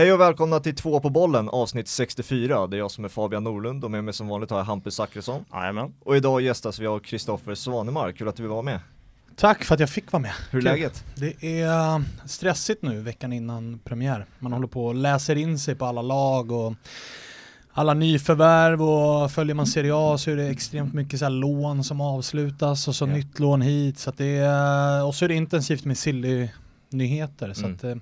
Hej och välkomna till Två på bollen avsnitt 64. Det är jag som är Fabian Norlund och med mig som vanligt har jag Hampus Zackrisson. Jajamän. Och idag gästas vi av Kristoffer Svanemar. Kul att du vill vara med. Tack för att jag fick vara med. Hur är Kul. läget? Det är stressigt nu veckan innan premiär. Man håller på och läser in sig på alla lag och alla nyförvärv och följer man Serie A så är det extremt mycket så här lån som avslutas och så Ja. nytt lån hit. Så att det är, och så är det intensivt med silly-nyheter. Så Mm. att, eh,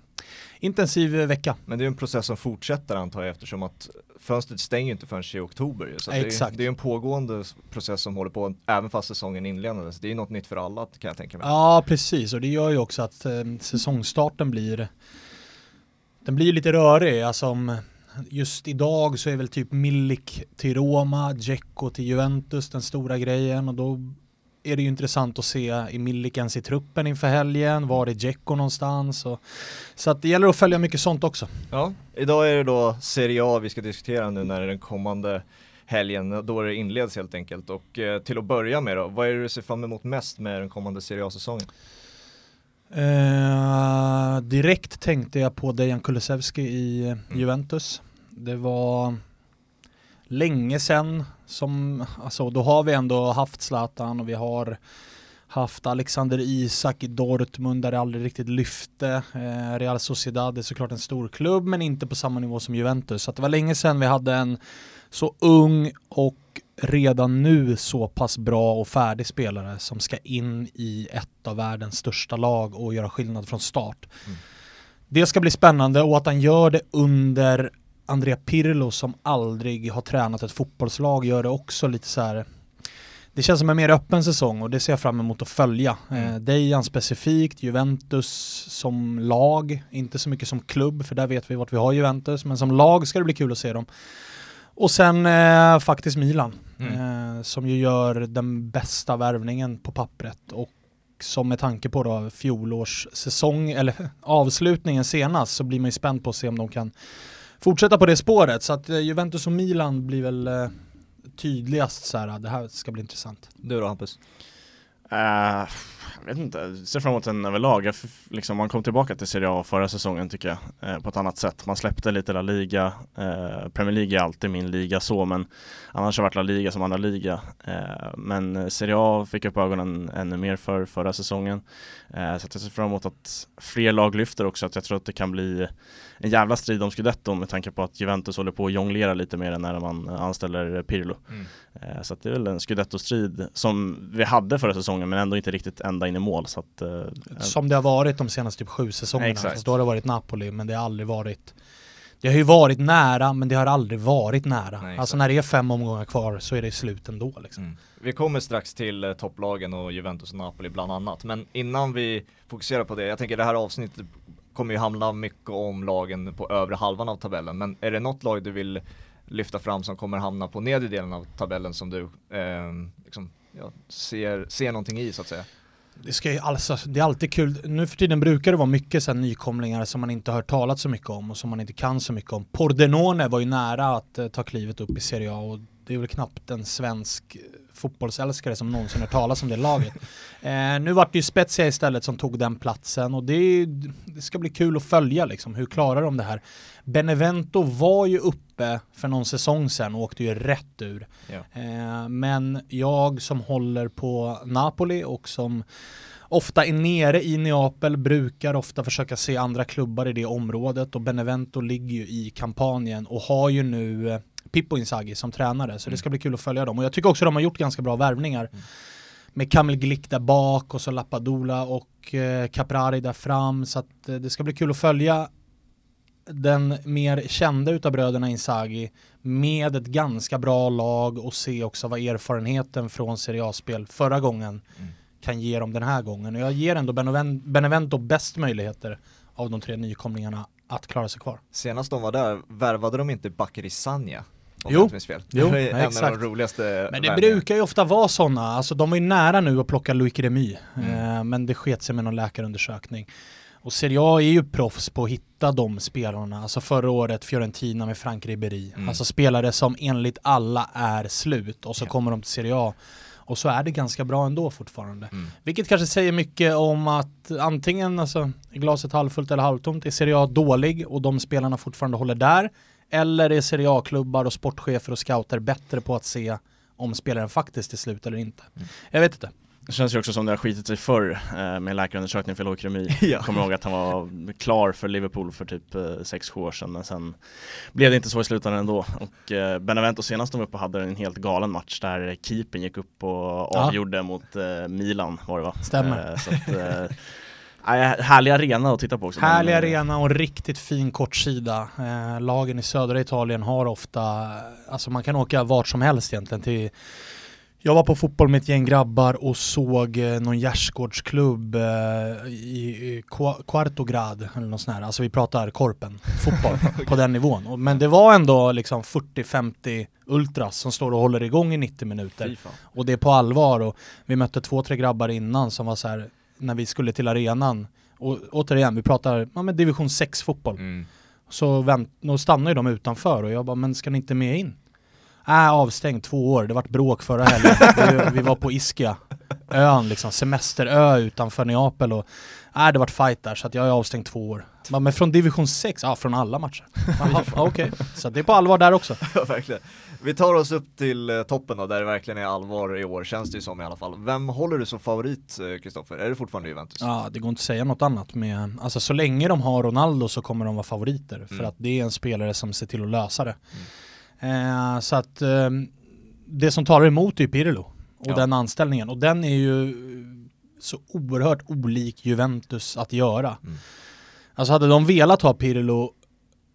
intensiv vecka. Men det är en process som fortsätter antar jag eftersom att fönstret stänger inte förrän i oktober. Så att det, är, Exakt. det är en pågående process som håller på även fast säsongen inledades. Det är något nytt för alla kan jag tänka mig. Ja, precis. Och det gör ju också att eh, säsongstarten blir den blir lite rörig. Alltså just idag så är väl typ Milik till Roma, Dzeko till Juventus den stora grejen och då är det ju intressant att se i Milik ens i truppen inför helgen, var är Dzeko någonstans och, så att det gäller att följa mycket sånt också. Ja, idag är det då Serie A vi ska diskutera nu när den kommande helgen, då det inleds helt enkelt. Och eh, till att börja med då, vad är det du ser fram emot mest med den kommande Serie A-säsongen? Eh, direkt tänkte jag på Dejan Kulusevski i Juventus. Det var länge sedan som, alltså då har vi ändå haft Zlatan och vi har haft Alexander Isak i Dortmund där det aldrig riktigt lyfte. Eh, Real Sociedad är såklart en stor klubb men inte på samma nivå som Juventus. Så det var länge sedan vi hade en så ung och redan nu så pass bra och färdig spelare som ska in i ett av världens största lag och göra skillnad från start. Mm. Det ska bli spännande och att han gör det under Andrea Pirlo som aldrig har tränat ett fotbollslag gör det också lite så här. Det känns som en mer öppen säsong och det ser jag fram emot att följa. Mm. Eh, Dejan specifikt, Juventus som lag, inte så mycket som klubb för där vet vi vart vi har Juventus, men som lag ska det bli kul att se dem. Och sen eh, faktiskt Milan, Mm. eh, som ju gör den bästa värvningen på pappret och som med tanke på då fjolårssäsong, eller avslutningen senast, så blir man ju spänd på att se om de kan fortsätta på det spåret. Så att eh, Juventus och Milan blir väl eh, tydligast så här, det här ska bli intressant. Du då Hampus? Eh, jag vet inte, ser fram emot den överlag. Jag liksom, man kom tillbaka till Serie A förra säsongen tycker jag, eh, på ett annat sätt. Man släppte lite La Liga. Eh, Premier League är alltid min liga så, men annars har det varit La Liga som andra liga. Eh, men Serie A fick upp ögonen ännu mer för förra säsongen. Eh, så att jag ser fram emot att fler lag lyfter också, att jag tror att det kan bli en jävla strid om scudetto med tanke på att Juventus håller på att jonglera lite mer när man anställer Pirlo. Eh, Så att det är väl en scudetto-strid som vi hade förra säsongen men ändå inte riktigt ända in i mål. Så att, eh, Som det har varit de senaste typ sju säsongerna. Exakt. Fast då har det varit Napoli, men det har aldrig varit det har ju varit nära, men det har aldrig varit nära. Nej, alltså när det är fem omgångar kvar så är det slut ändå liksom. Mm. Vi kommer strax till eh, topplagen och Juventus och Napoli bland annat. Men innan vi fokuserar på det, jag tänker det här avsnittet kommer ju handla mycket om lagen på övre halvan av tabellen. Men är det något lag du vill lyfta fram som kommer hamna på nedre delen av tabellen som du eh, liksom, ja, ser, ser någonting i så att säga? Det, ska ju alltså, det är alltid kul, nu för tiden brukar det vara mycket så här nykomlingar som man inte har hört talat så mycket om och som man inte kan så mycket om. Pordenone var ju nära att eh, ta klivet upp i Serie A och det är väl knappt en svensk fotbollsälskare som någonsin hört talas om det laget. Eh, nu vart det ju Spezia istället som tog den platsen och det, är- det ska bli kul att följa liksom, hur klarar de det här? Benevento var ju uppe för någon säsong sedan och åkte ju rätt ur. Ja. Eh, men jag som håller på Napoli och som ofta är nere i Neapel brukar ofta försöka se andra klubbar i det området och Benevento ligger ju i kampanjen och har ju nu eh, Pippo Inzaghi som tränare så det ska bli kul att följa dem och jag tycker också de har gjort ganska bra värvningar Mm. med Kamil Glick där bak och så Lappadula och eh, Caprari där fram så att eh, det ska bli kul att följa den mer kända utav bröderna Inzaghi med ett ganska bra lag och se också vad erfarenheten från Serie A-spel förra gången Mm. kan ge dem den här gången. Och jag ger ändå Beneven- Benevento bäst möjligheter av de tre nykomlingarna att klara sig kvar. Senast de var där värvade de inte Bakary Sanja? Om Jo. fel. Jo, det är en av exakt. de roligaste Men det värvningarna. brukar ju ofta vara sådana, alltså de var ju nära nu att plocka Loic Remy, Mm. eh, men det sket sig med någon läkarundersökning. Och Serie A är ju proffs på att hitta de spelarna, alltså förra året Fiorentina med Frank Ribéry, Mm. alltså spelare som enligt alla är slut och så Ja. kommer de till Serie A Och så är det ganska bra ändå fortfarande. Mm. Vilket kanske säger mycket om att antingen alltså, glaset halvfullt eller halvtomt, är Serie A dålig och de spelarna fortfarande håller där? Eller är Serie A-klubbar och sportchefer och scouter bättre på att se om spelaren faktiskt är slut eller inte? Mm. Jag vet inte. Det känns ju också som det har skitit sig förr eh, med läkarundersökning för leukemi. Ja. Jag kommer ihåg att han var klar för Liverpool för typ eh, 6-7 år sedan men sen blev det inte så i slutändan ändå. Och eh, Benevento senast de var uppe hade en helt galen match där keepern gick upp och Ja. avgjorde mot eh, Milan var det va? Stämmer. Eh, så att, eh, härlig arena att titta på också. Härlig Men, eh, arena och riktigt fin kortsida. Eh, lagen i södra Italien har ofta, alltså man kan åka vart som helst egentligen till jag var på fotboll med ett gäng grabbar och såg eh, någon gärdsgårdsklubb eh, i, i Qua- Quarto Grad eller något sånt här. Alltså vi pratar korpen, fotboll på den nivån. Men det var ändå liksom 40-50 ultras som står och håller igång i 90 minuter. Och det är på allvar och vi mötte två, tre grabbar innan som var så här när vi skulle till arenan. Och återigen, vi pratar ja, men division 6 fotboll. Mm. Så vänt, då stannar ju de utanför och jag bara, men ska ni inte med in? Äh, avstängt två år, det vart bråk förra helgen. vi, var på Ischia, ön liksom, semesterö utanför Neapel och äh, det vart fight där så att jag är avstängd två år. Men från division 6, ja från alla matcher. Jaha, ja, Okej, så det är på allvar där också. Ja, verkligen. Vi tar oss upp till eh, toppen då, där det verkligen är allvar i år, känns det ju som i alla fall. Vem håller du som favorit, eh, Kristoffer? Är det fortfarande Juventus? Ja, det går inte att säga något annat med, alltså så länge de har Ronaldo så kommer de vara favoriter för Mm. att det är en spelare som ser till att lösa det. Eh, så att eh, det som talar emot är ju Pirlo och Ja. den anställningen och den är ju så oerhört olik Juventus att göra. Mm. Alltså hade de velat ha Pirlo,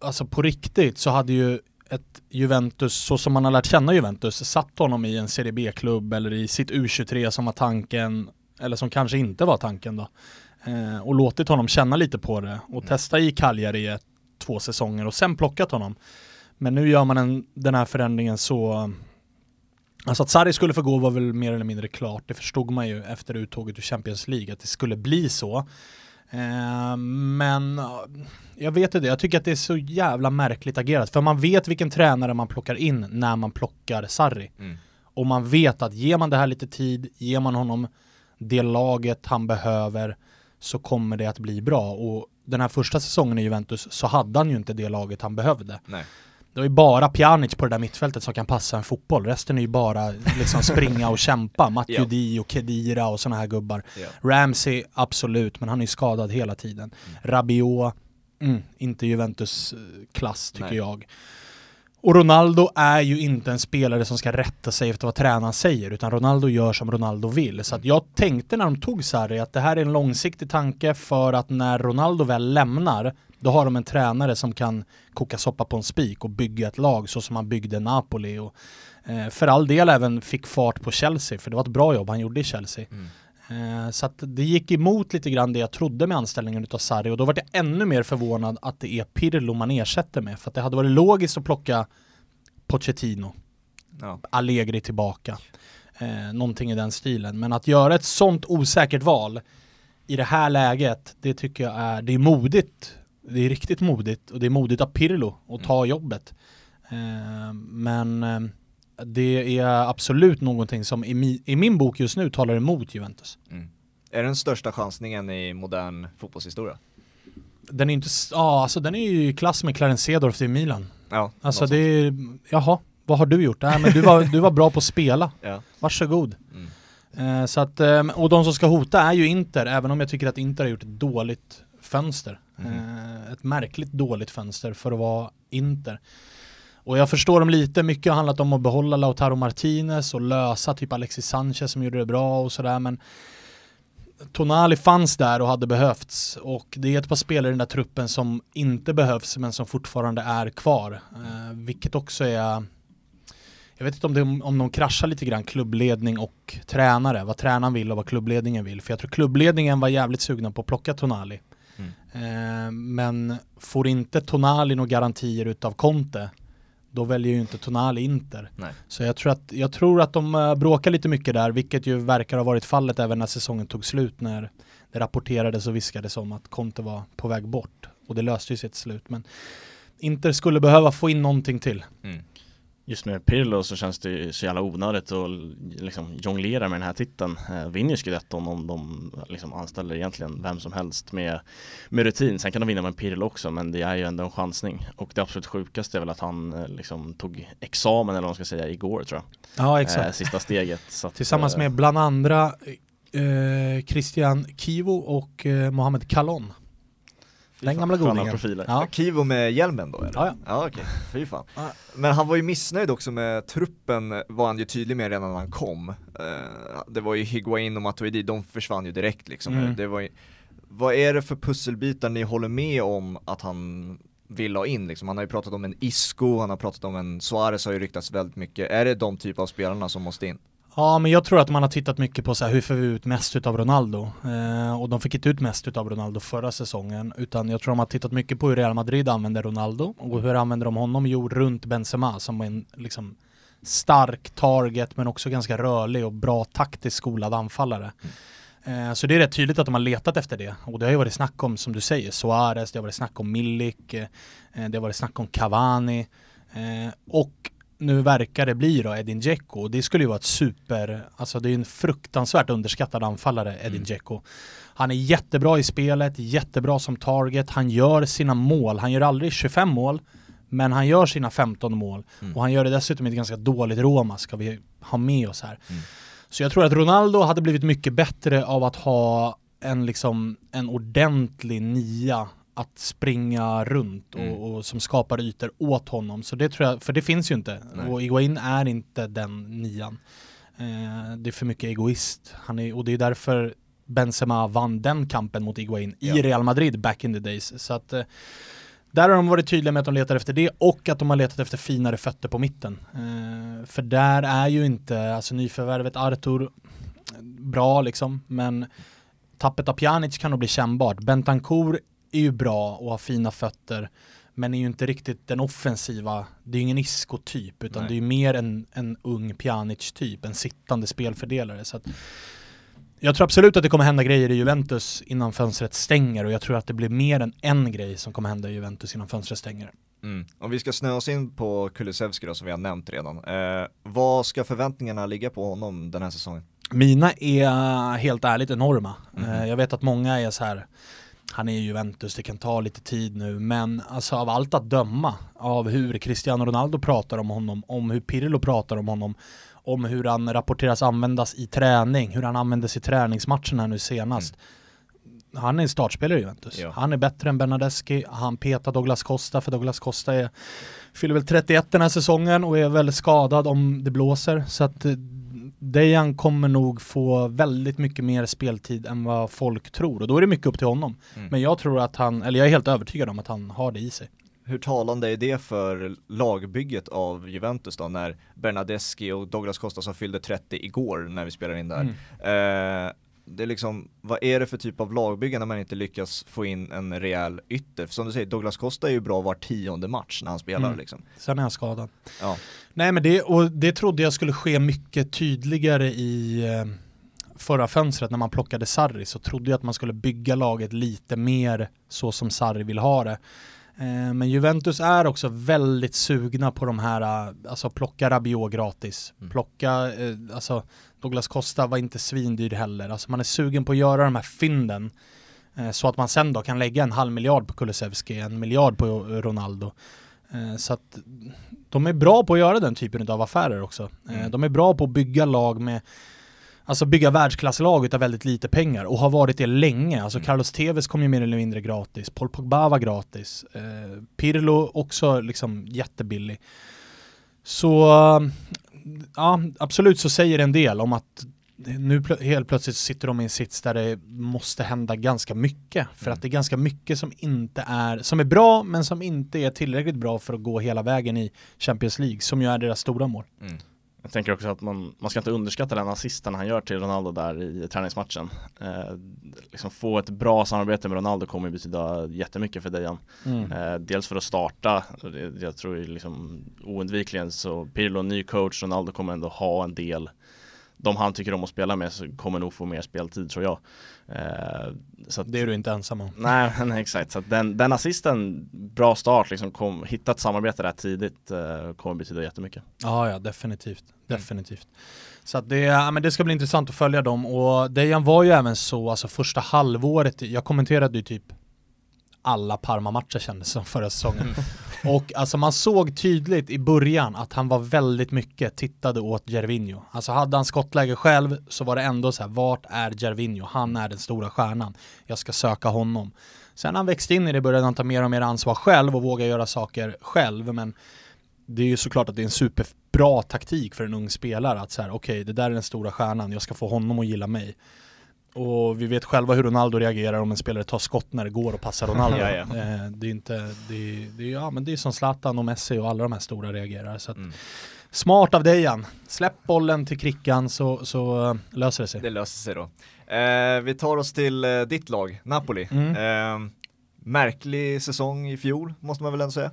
alltså på riktigt så hade ju ett Juventus, så som man har lärt känna Juventus, satt honom i en Serie B-klubb eller i sitt U23 som var tanken, eller som kanske inte var tanken då. Eh, och låtit honom känna lite på det och Mm. testa i Cagliari två säsonger och sen plockat honom. Men nu gör man en, den här förändringen så Alltså att Sarri skulle få gå var väl mer eller mindre klart. Det förstod man ju efter uttåget ur Champions League att det skulle bli så. Eh, men ja, jag vet inte, jag tycker att det är så jävla märkligt agerat. För man vet vilken tränare man plockar in när man plockar Sarri. Mm. Och man vet att ger man det här lite tid, ger man honom det laget han behöver så kommer det att bli bra. Och den här första säsongen i Juventus så hade han ju inte det laget han behövde. Nej. Det ju bara Pjanic på det där mittfältet som kan passa en fotboll. Resten är ju bara liksom springa och kämpa. Matuidi och Kedira och sådana här gubbar. Ja. Ramsey, absolut, men han är ju skadad hela tiden. Rabiot, mm, inte Juventus-klass tycker Nej. jag. Och Ronaldo är ju inte en spelare som ska rätta sig efter vad tränaren säger, utan Ronaldo gör som Ronaldo vill. Så att jag tänkte när de tog Sarri att det här är en långsiktig tanke för att när Ronaldo väl lämnar, då har de en tränare som kan koka soppa på en spik och bygga ett lag så som han byggde Napoli och eh, för all del även fick fart på Chelsea, för det var ett bra jobb han gjorde i Chelsea. Mm. Eh, Så att det gick emot lite grann det jag trodde med anställningen utav Sarri och då var jag ännu mer förvånad att det är Pirlo man ersätter med. För att det hade varit logiskt att plocka Pochettino, Ja. Allegri tillbaka, eh, någonting i den stilen. Men att göra ett sånt osäkert val i det här läget, det tycker jag är, det är modigt. Det är riktigt modigt och det är modigt av Pirlo att ta jobbet. Eh, Men eh, det är absolut någonting som i, mi, i min bok just nu talar emot Juventus. Mm. Är det den största chansningen i modern fotbollshistoria? Den är inte, ja alltså den är ju i klass med Clarence Seedorf i Milan. Ja, Alltså det är, jaha, vad har du gjort? Nej men du var, du var bra på att spela. Ja. varsågod. Mm. Eh, så att, eh, och de som ska hota är ju Inter, även om jag tycker att Inter har gjort ett dåligt fönster. Mm. Ett märkligt dåligt fönster för att vara Inter. Och jag förstår dem lite, mycket har handlat om att behålla Lautaro Martinez och lösa typ Alexis Sanchez som gjorde det bra och sådär men Tonali fanns där och hade behövts och det är ett par spelare i den där truppen som inte behövs men som fortfarande är kvar. Eh, vilket också är jag vet inte om, det, om de kraschar lite grann, klubbledning och tränare, vad tränaren vill och vad klubbledningen vill. För jag tror klubbledningen var jävligt sugna på att plocka Tonali. Eh, men får inte Tonali några garantier utav Conte, då väljer ju inte Tonali Inter. Nej. Så jag tror att, jag tror att de eh, bråkar lite mycket där, vilket ju verkar ha varit fallet även när säsongen tog slut, när det rapporterades och viskades om att Conte var på väg bort. Och det löste ju sig till slut. Men Inter skulle behöva få in någonting till. Mm. Just med Pirlo så känns det ju så jävla onödigt att liksom jonglera med den här titeln. Eh, vinner scudetton om de liksom anställer egentligen vem som helst med, med rutin. Sen kan de vinna med Pirlo också men det är ju ändå en chansning. Och det absolut sjukaste är väl att han eh, liksom tog examen eller vad man ska säga igår tror jag. Ja exakt. Eh, sista steget. Att, Tillsammans eh, med bland andra eh, Christian Kivo och eh, Mohamed Kalon. Den gamla godingen. profiler. Ja. Kivo med hjälmen då eller? Ja, ja. Ja okej, fy fan. Ja. Men han var ju missnöjd också med truppen, var han ju tydlig med redan när han kom. Eh, det var ju Higuain och Matuidi, de försvann ju direkt liksom. Mm. Det var ju, vad är det för pusselbitar ni håller med om att han vill ha in liksom? Han har ju pratat om en Isco, han har pratat om en Suarez har ju ryktats väldigt mycket. Är det de typ av spelarna som måste in? Ja, men jag tror att man har tittat mycket på så här, hur får vi ut mest utav Ronaldo? Eh, och de fick inte ut mest utav Ronaldo förra säsongen, utan jag tror de har tittat mycket på hur Real Madrid använder Ronaldo och hur använder de honom? Jo, runt Benzema som en liksom stark target men också ganska rörlig och bra taktiskt skolad anfallare. Eh, så det är rätt tydligt att de har letat efter det och det har ju varit snack om, som du säger, Suarez, det har varit snack om Milik, eh, det har varit snack om Cavani eh, och nu verkar det bli då Edin Dzeko och det skulle ju vara ett super, alltså det är en fruktansvärt underskattad anfallare Edin Mm. Dzeko. Han är jättebra i spelet, jättebra som target, han gör sina mål, han gör aldrig 25 mål, men han gör sina 15 mål Mm. och han gör det dessutom i ett ganska dåligt Roma ska vi ha med oss här. Mm. Så jag tror att Ronaldo hade blivit mycket bättre av att ha en liksom en ordentlig nia att springa runt och, Mm. och som skapar ytor åt honom. Så det tror jag, för det finns ju inte. Nej. Och Iguain är inte den nian. Eh, det är för mycket egoist. Han är, och det är därför Benzema vann den kampen mot Iguain i Ja. Real Madrid back in the days. Så att eh, där har de varit tydliga med att de letar efter det och att de har letat efter finare fötter på mitten. Eh, för där är ju inte, alltså nyförvärvet Artur bra liksom, men tappet av Pjanic kan nog bli kännbart. Bentancourt är ju bra och har fina fötter, men är ju inte riktigt den offensiva, det är ju ingen Isco-typ, utan Nej. det är ju mer en, en ung Pjanic-typ, en sittande spelfördelare. Så att jag tror absolut att det kommer hända grejer i Juventus innan fönstret stänger och jag tror att det blir mer än en grej som kommer hända i Juventus innan fönstret stänger. Mm. Om vi ska snöa oss in på Kulusevski då som vi har nämnt redan. Eh, vad ska förväntningarna ligga på honom den här säsongen? Mina är helt ärligt enorma. Mhm. Eh, Jag vet att många är så här, han är Juventus, det kan ta lite tid nu, men alltså av allt att döma, av hur Cristiano Ronaldo pratar om honom, om hur Pirlo pratar om honom, om hur han rapporteras användas i träning, hur han användes i träningsmatcherna nu senast. Han är en startspelare i Juventus. Ja. Han är bättre än Bernadeschi, han petar Douglas Costa, för Douglas Costa är, fyller väl 31 den här säsongen och är väldigt skadad om det blåser. Så att eh, Dejan kommer nog få väldigt mycket mer speltid än vad folk tror och då är det mycket upp till honom. Mm. Men jag tror att han, eller jag är helt övertygad om att han har det i sig. Hur talande är det för lagbygget av Juventus då när Bernadeschi och Douglas Costa som fyllde 30 igår när vi spelar in där. Mm. Eh, det är liksom, vad är det för typ av lagbygge när man inte lyckas få in en rejäl ytter? För som du säger, Douglas Costa är ju bra var tionde match när han spelar Mm. liksom. Sen är han skadad. Ja. Nej men det, och det trodde jag skulle ske mycket tydligare i eh, förra fönstret när man plockade Sarri så trodde jag att man skulle bygga laget lite mer så som Sarri vill ha det. Eh, men Juventus är också väldigt sugna på de här, eh, alltså plocka Rabiot gratis, Mm. plocka, alltså Douglas Costa var inte svindyr heller, alltså man är sugen på att göra de här fynden eh, så att man sen då kan lägga en halv miljard på Kulusevski, en miljard på Ronaldo. Eh, så att de är bra på att göra den typen av affärer också. Eh, Mm. De är bra på att bygga lag med Alltså bygga världsklasslag utav väldigt lite pengar och har varit det länge. Alltså Mm. Carlos Tevez kom ju mer eller mindre gratis, Paul Pogba var gratis, Pirlo också liksom jättebillig. Så ja, absolut så säger en del om att nu plö- helt plötsligt sitter de i en sits där det måste hända ganska mycket. För Mm. att det är ganska mycket som inte är, som är bra men som inte är tillräckligt bra för att gå hela vägen i Champions League, som ju är deras stora mål. Mm. Jag tänker också att man, man ska inte underskatta den assisten han gör till Ronaldo där i träningsmatchen. Eh, liksom få ett bra samarbete med Ronaldo kommer betyda jättemycket för Dejan. Mm. Eh, dels för att starta, jag tror ju liksom oundvikligen så Pirlo, ny coach, Ronaldo kommer ändå ha en del de han tycker om att spela med så kommer nog få mer speltid tror jag. Eh, så att, det är du inte ensam om. Nej, nej exakt. Så den, den assisten, bra start, liksom kom, hitta ett samarbete där tidigt eh, kommer betyda jättemycket. Ja, ja definitivt. Definitivt. Så att det, ja, men det ska bli intressant att följa dem och Dejan var ju även så, alltså första halvåret, jag kommenterade ju typ alla Parma-matcher kändes som förra säsongen. Mm. Och alltså man såg tydligt i början att han var väldigt mycket tittade åt Gervinho. Alltså hade han skottläge själv så var det ändå så här, vart är Gervinho? Han är den stora stjärnan. Jag ska söka honom. Sen han växte in i det började han ta mer och mer ansvar själv och våga göra saker själv. Men det är ju såklart att det är en superbra taktik för en ung spelare att så här, okej, okay, det där är den stora stjärnan, jag ska få honom att gilla mig. Och vi vet själva hur Ronaldo reagerar om en spelare tar skott när det går och passar Ronaldo. ja, ja. Eh, det är inte, det, det, ja men det är som Zlatan och Messi och alla de här stora reagerar. Så att, mm. Smart av dig Jan. Släpp bollen till Krickan så, så uh, löser det sig. Det löser sig då. Eh, vi tar oss till eh, ditt lag, Napoli. Mm. Eh, märklig säsong i fjol, måste man väl ändå säga?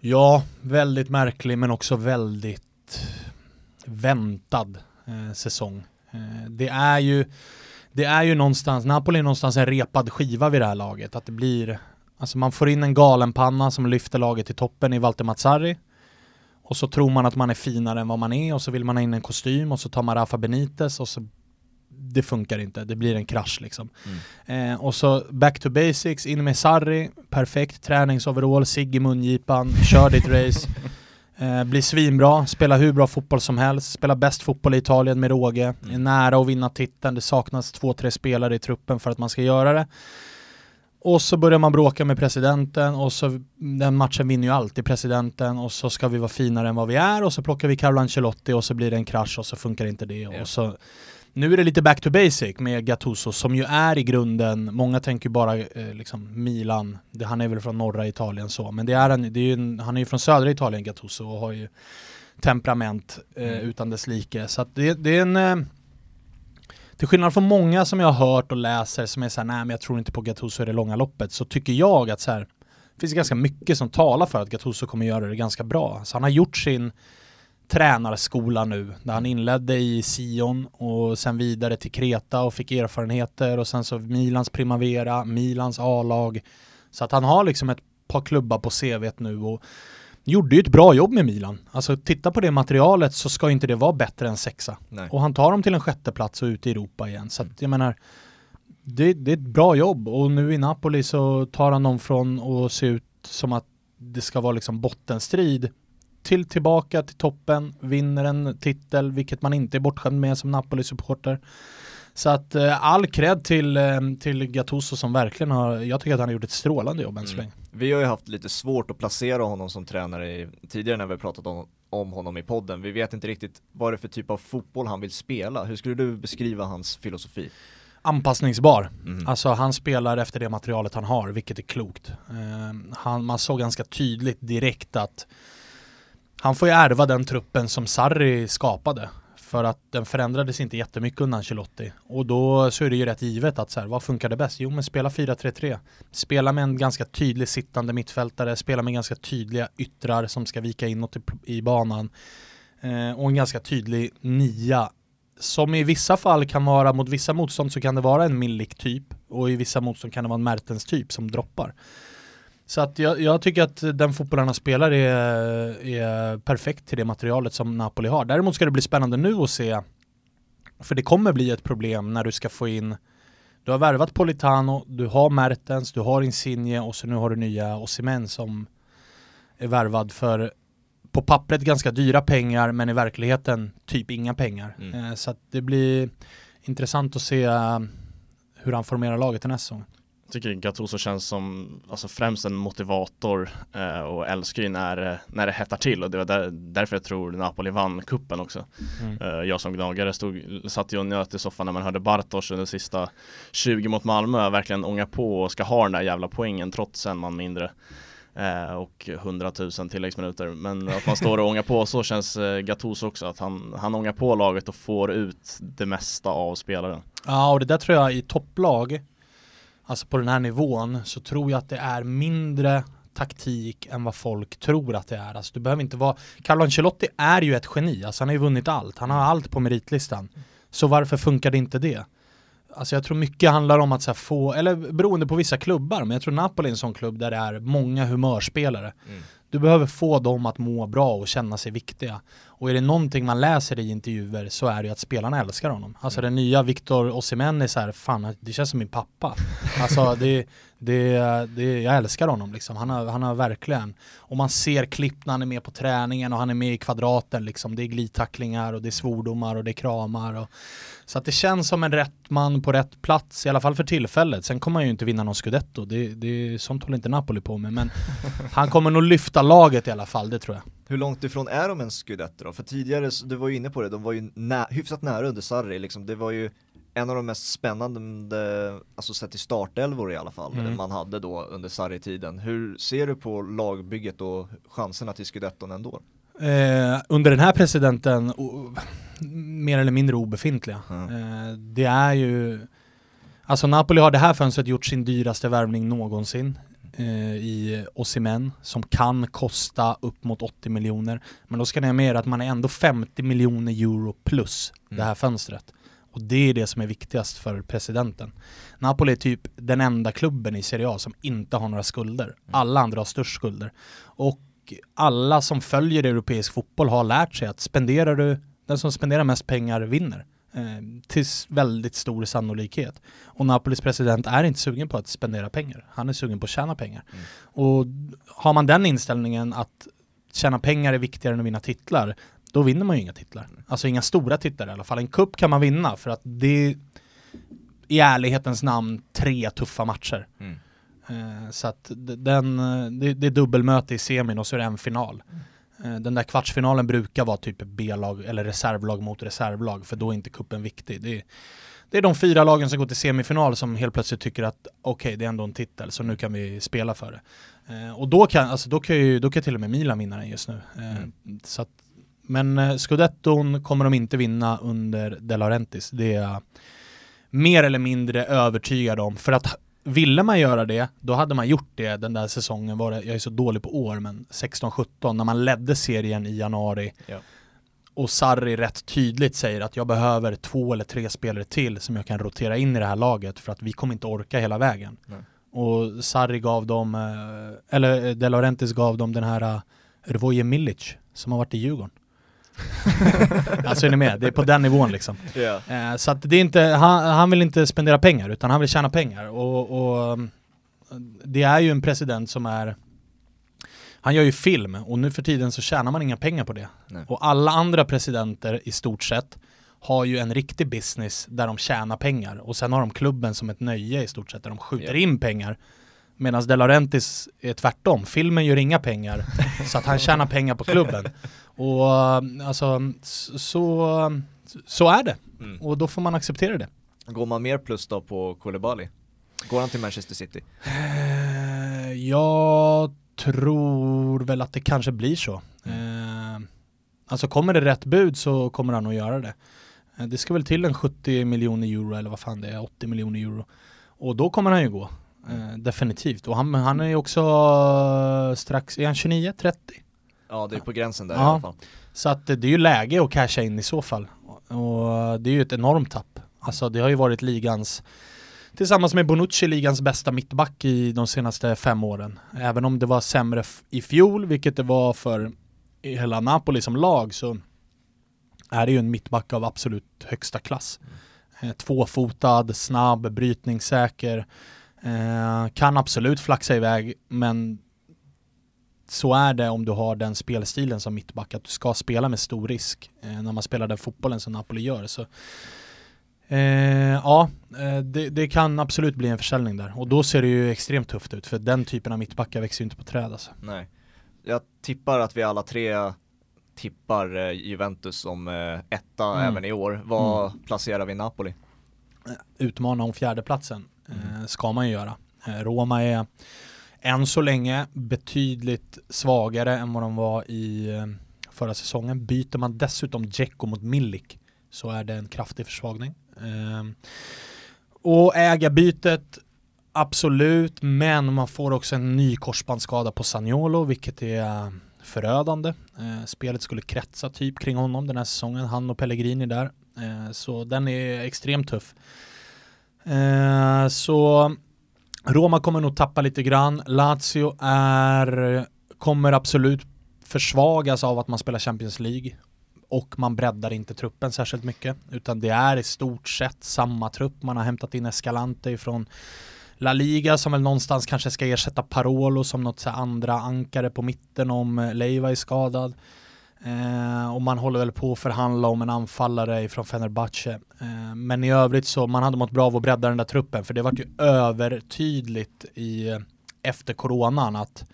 Ja, väldigt märklig men också väldigt väntad eh, säsong. Eh, det är ju det är ju någonstans, Napoli är någonstans en repad skiva vid det här laget. Att det blir, alltså man får in en galenpanna som lyfter laget till toppen i Walter Mazzarri. Och så tror man att man är finare än vad man är och så vill man ha in en kostym och så tar man Rafa Benitez och så det funkar inte, det blir en krasch liksom. Mm. Eh, och så back to basics, in med Sarri, perfekt träningsoverall, cigg i mungipan, kör ditt race. Eh, blir svinbra, spelar hur bra fotboll som helst, spelar bäst fotboll i Italien med råge, mm. är nära att vinna titeln, det saknas två, tre spelare i truppen för att man ska göra det. Och så börjar man bråka med presidenten och så den matchen vinner ju alltid presidenten och så ska vi vara finare än vad vi är och så plockar vi Carlo Ancelotti och så blir det en krasch och så funkar inte det och så nu är det lite back to basic med Gattuso som ju är i grunden, många tänker bara eh, liksom Milan, det, han är väl från norra Italien så, men det är han, det är ju, han är ju från södra Italien Gattuso och har ju temperament eh, mm. utan dess like. Så det, det är en eh, till skillnad från många som jag har hört och läser som är såhär, nej men jag tror inte på Gattuso i det långa loppet, så tycker jag att så här, det finns ganska mycket som talar för att Gattuso kommer göra det ganska bra. Så han har gjort sin tränarskola nu, där han inledde i Sion och sen vidare till Kreta och fick erfarenheter och sen så Milans Primavera, Milans A-lag. Så att han har liksom ett par klubbar på CVt nu och gjorde ju ett bra jobb med Milan. Alltså titta på det materialet så ska inte det vara bättre än sexa. Nej. Och han tar dem till en sjätteplats och ut i Europa igen. Så att jag menar, det, det, är ett bra jobb och nu i Napoli så tar han dem från att se ut som att det ska vara liksom bottenstrid till tillbaka till toppen, vinner en titel, vilket man inte är bortskämd med som Napoli-supporter. Så att eh, all cred till, eh, till Gattuso som verkligen har, jag tycker att han har gjort ett strålande jobb än så mm. länge. Vi har ju haft lite svårt att placera honom som tränare i, tidigare när vi pratat om, om honom i podden. Vi vet inte riktigt vad det är för typ av fotboll han vill spela. Hur skulle du beskriva hans filosofi? Anpassningsbar. Mm. Alltså han spelar efter det materialet han har, vilket är klokt. Uh, han, man såg ganska tydligt direkt att han får ju ärva den truppen som Sarri skapade. För att den förändrades inte jättemycket under Ancelotti. Och då så är det ju rätt givet att så här, vad funkar det bäst? Jo men spela 4-3-3. Spela med en ganska tydlig sittande mittfältare, spela med ganska tydliga yttrar som ska vika inåt i, i banan. Eh, och en ganska tydlig nia. Som i vissa fall kan vara, mot vissa motstånd så kan det vara en Milik typ. Och i vissa motstånd kan det vara en Mertens typ som droppar. Så att jag, jag, tycker att den fotbollen han spelar är, är perfekt till det materialet som Napoli har. Däremot ska det bli spännande nu att se, för det kommer bli ett problem när du ska få in du har värvat Politano, du har Mertens, du har Insigne och så nu har du nya Osimhen som är värvad för på pappret ganska dyra pengar men i verkligheten typ inga pengar. Mm. Eh, så det blir intressant att se hur han formerar laget i nästa säsong tycker Gattuso känns som alltså främst en motivator eh, och älskar ju när, när det hettar till och det var där, därför jag tror Napoli vann kuppen också. Mm. Eh, jag som gnagare stod, satt ju och njöt i soffan när man hörde Bartos under sista 20 mot Malmö verkligen ånga på och ska ha den där jävla poängen trots en man mindre. Eh, och 100 000 tilläggsminuter. Men att man står och ångar på så känns eh, Gattuso också. Att han, han ångar på laget och får ut det mesta av spelaren. Ja, och det där tror jag i topplag alltså på den här nivån så tror jag att det är mindre taktik än vad folk tror att det är. Alltså, du behöver inte vara... Carlo Ancelotti är ju ett geni, alltså, han har ju vunnit allt. Han har allt på meritlistan. Så varför funkar det inte det? Alltså jag tror mycket handlar om att få, eller beroende på vissa klubbar, men jag tror Napoli är en sån klubb där det är många humörspelare. Mm. Du behöver få dem att må bra och känna sig viktiga. Och är det någonting man läser i intervjuer så är det ju att spelarna älskar honom. Alltså mm. den nya Victor Osimhen är så här, fan det känns som min pappa. Alltså det, det, det, jag älskar honom liksom. Han har, han har verkligen, och man ser klipp när han är med på träningen och han är med i kvadraten liksom. Det är glidtacklingar och det är svordomar och det är kramar. Och, så att det känns som en rätt man på rätt plats, i alla fall för tillfället. Sen kommer han ju inte vinna någon scudetto, det, det, sånt håller inte Napoli på med. Men han kommer nog lyfta laget i alla fall, det tror jag. Hur långt ifrån är de en scudetto då? För tidigare, du var ju inne på det, de var ju nä hyfsat nära under Sarri, liksom. det var ju en av de mest spännande, alltså sett i startelvor i alla fall, mm. man hade då under Sarri-tiden. Hur ser du på lagbygget och chanserna till scudetton ändå? Eh, under den här presidenten, oh, mer eller mindre obefintliga. Mm. Eh, det är ju, alltså Napoli har det här fönstret gjort sin dyraste värvning någonsin i Osimhen som kan kosta upp mot 80 miljoner. Men då ska ni ha med er att man är ändå 50 miljoner euro plus mm. det här fönstret. Och det är det som är viktigast för presidenten. Napoli är typ den enda klubben i Serie A som inte har några skulder. Mm. Alla andra har störst skulder. Och alla som följer europeisk fotboll har lärt sig att spenderar du, den som spenderar mest pengar vinner. Eh, till väldigt stor sannolikhet. Och Napolis president är inte sugen på att spendera pengar. Han är sugen på att tjäna pengar. Mm. Och har man den inställningen att tjäna pengar är viktigare än att vinna titlar, då vinner man ju inga titlar. Alltså inga stora titlar i alla fall. En kupp kan man vinna för att det är i ärlighetens namn tre tuffa matcher. Mm. Eh, så att den, det, det är dubbelmöte i semin och så är det en final. Eh, den där kvartsfinalen brukar vara typ B-lag eller reservlag mot reservlag för då är inte kuppen viktig. Det är, det är de fyra lagen som går till semifinal som helt plötsligt tycker att okej, okay, det är ändå en titel så nu kan vi spela för det. Eh, och då kan, alltså, då kan ju då kan till och med Milan vinna den just nu. Mm. Så att, men scudetton kommer de inte vinna under De Laurentiis. Det är jag mer eller mindre övertygad om. För att ville man göra det, då hade man gjort det den där säsongen, var det, jag är så dålig på år, men 16-17 när man ledde serien i januari ja. och Sarri rätt tydligt säger att jag behöver två eller tre spelare till som jag kan rotera in i det här laget för att vi kommer inte orka hela vägen. Nej. Och Sarri gav dem, eh, eller De Laurentiis gav dem den här uh, Rvoje Milic som har varit i Djurgården. alltså är ni med? Det är på den nivån liksom. Yeah. Eh, så att det är inte, han, han, vill inte spendera pengar utan han vill tjäna pengar. Och, och, det är ju en president som är han gör ju film och nu för tiden så tjänar man inga pengar på det. Nej. Och alla andra presidenter i stort sett har ju en riktig business där de tjänar pengar och sen har de klubben som ett nöje i stort sett där de skjuter yeah. in pengar. Medan De Laurentiis är tvärtom, filmen gör inga pengar så att han tjänar pengar på klubben. Och eh, alltså, så, så är det. Mm. Och då får man acceptera det. Går man mer plus då på Koulibaly? Går han till Manchester City? Eh, jag tror väl att det kanske blir så. Mm. Alltså kommer det rätt bud så kommer han att göra det. Det ska väl till en 70 miljoner euro eller vad fan det är, 80 miljoner euro. Och då kommer han ju gå. definitivt. Och han, han är ju också strax, är han 29, 30? Ja, det är på gränsen där ja. i alla fall. Så att det är ju läge att casha in i så fall. Och det är ju ett enormt tapp. Alltså det har ju varit ligans, tillsammans med Bonucci, ligans bästa mittback i de senaste fem åren. Även om det var sämre i fjol, vilket det var för hela Napoli som lag, så är det ju en mittback av absolut högsta klass. Mm. Tvåfotad, snabb, brytningssäker. Eh, kan absolut flaxa iväg, men så är det om du har den spelstilen som mittback, att du ska spela med stor risk eh, när man spelar den fotbollen som Napoli gör. Så, eh, ja, eh, det, det, kan absolut bli en försäljning där och då ser det ju extremt tufft ut för den typen av mittbackar växer ju inte på träd alltså. Nej. Jag tippar att vi alla tre tippar eh, Juventus som eh, etta mm. även i år. Vad mm. placerar vi Napoli? Utmana om fjärdeplatsen mm. ska man ju göra. Roma är än så länge betydligt svagare än vad de var i eh, förra säsongen. Byter man dessutom Dzeko mot Milik så är det en kraftig försvagning. Ehm, och ägarbytet Absolut, men man får också en ny korsbandsskada på Sagnolo, vilket är förödande. Eh, spelet skulle kretsa typ kring honom den här säsongen, han och Pellegrini där. Eh, så den är extremt tuff. Eh, så Roma kommer nog tappa lite grann. Lazio är, kommer absolut försvagas av att man spelar Champions League och man breddar inte truppen särskilt mycket utan det är i stort sett samma trupp. Man har hämtat in Escalante ifrån La Liga som väl någonstans kanske ska ersätta Parolo som något så andra ankare på mitten om Leiva är skadad. Eh, och man håller väl på att förhandla om en anfallare från Fenerbahce. Eh, men i övrigt så man hade mått bra av att bredda den där truppen för det vart ju övertydligt i, eh, efter coronan att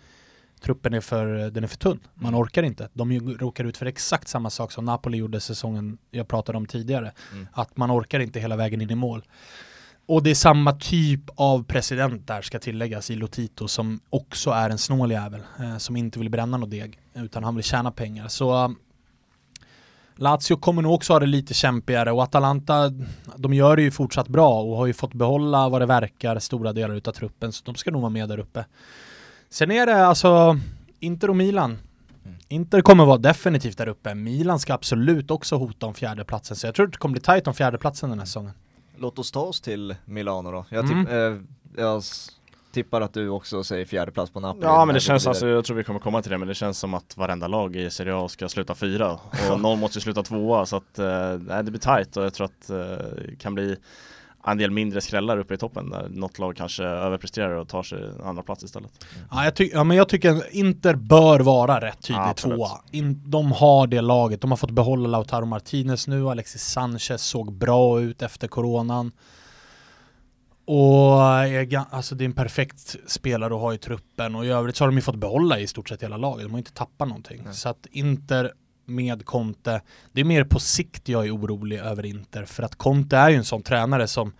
truppen är för, den är för tunn. Man Mm. orkar inte. De råkar ut för exakt samma sak som Napoli gjorde säsongen jag pratade om tidigare. Mm. Att man orkar inte hela vägen in i mål. Och det är samma typ av president där ska tilläggas i Lotito som också är en snål jävel. Eh, som inte vill bränna något deg utan han vill tjäna pengar. Så um, Lazio kommer nog också ha det lite kämpigare och Atalanta de gör det ju fortsatt bra och har ju fått behålla vad det verkar stora delar utav truppen så de ska nog vara med där uppe. Sen är det alltså Inter och Milan. Mm. Inter kommer vara definitivt där uppe. Milan ska absolut också hota om fjärdeplatsen så jag tror att det kommer bli tajt om fjärdeplatsen den här säsongen. Låt oss ta oss till Milano då. Jag, Mm. tipp, eh, jag tippar att du också säger fjärde plats på Napoli. Ja men det känns alltså, jag tror vi kommer komma till det, men det känns som att varenda lag i Serie A ska sluta fyra och någon måste sluta tvåa så att eh, det blir tajt och jag tror att eh, det kan bli en del mindre skrällar uppe i toppen där något lag kanske överpresterar och tar sig andra plats istället. Ja, jag, ja, men jag tycker Inter bör vara rätt tydlig Ja, tvåa. In- de har det laget, de har fått behålla Lautaro Martinez nu, Alexis Sanchez såg bra ut efter coronan. Och är, ga- alltså det är en perfekt spelare att ha i truppen och i övrigt så har de ju fått behålla i stort sett hela laget, de har inte tappat någonting. Nej. Så att Inter med Conte, det är mer på sikt jag är orolig över Inter för att Conte är ju en sån tränare som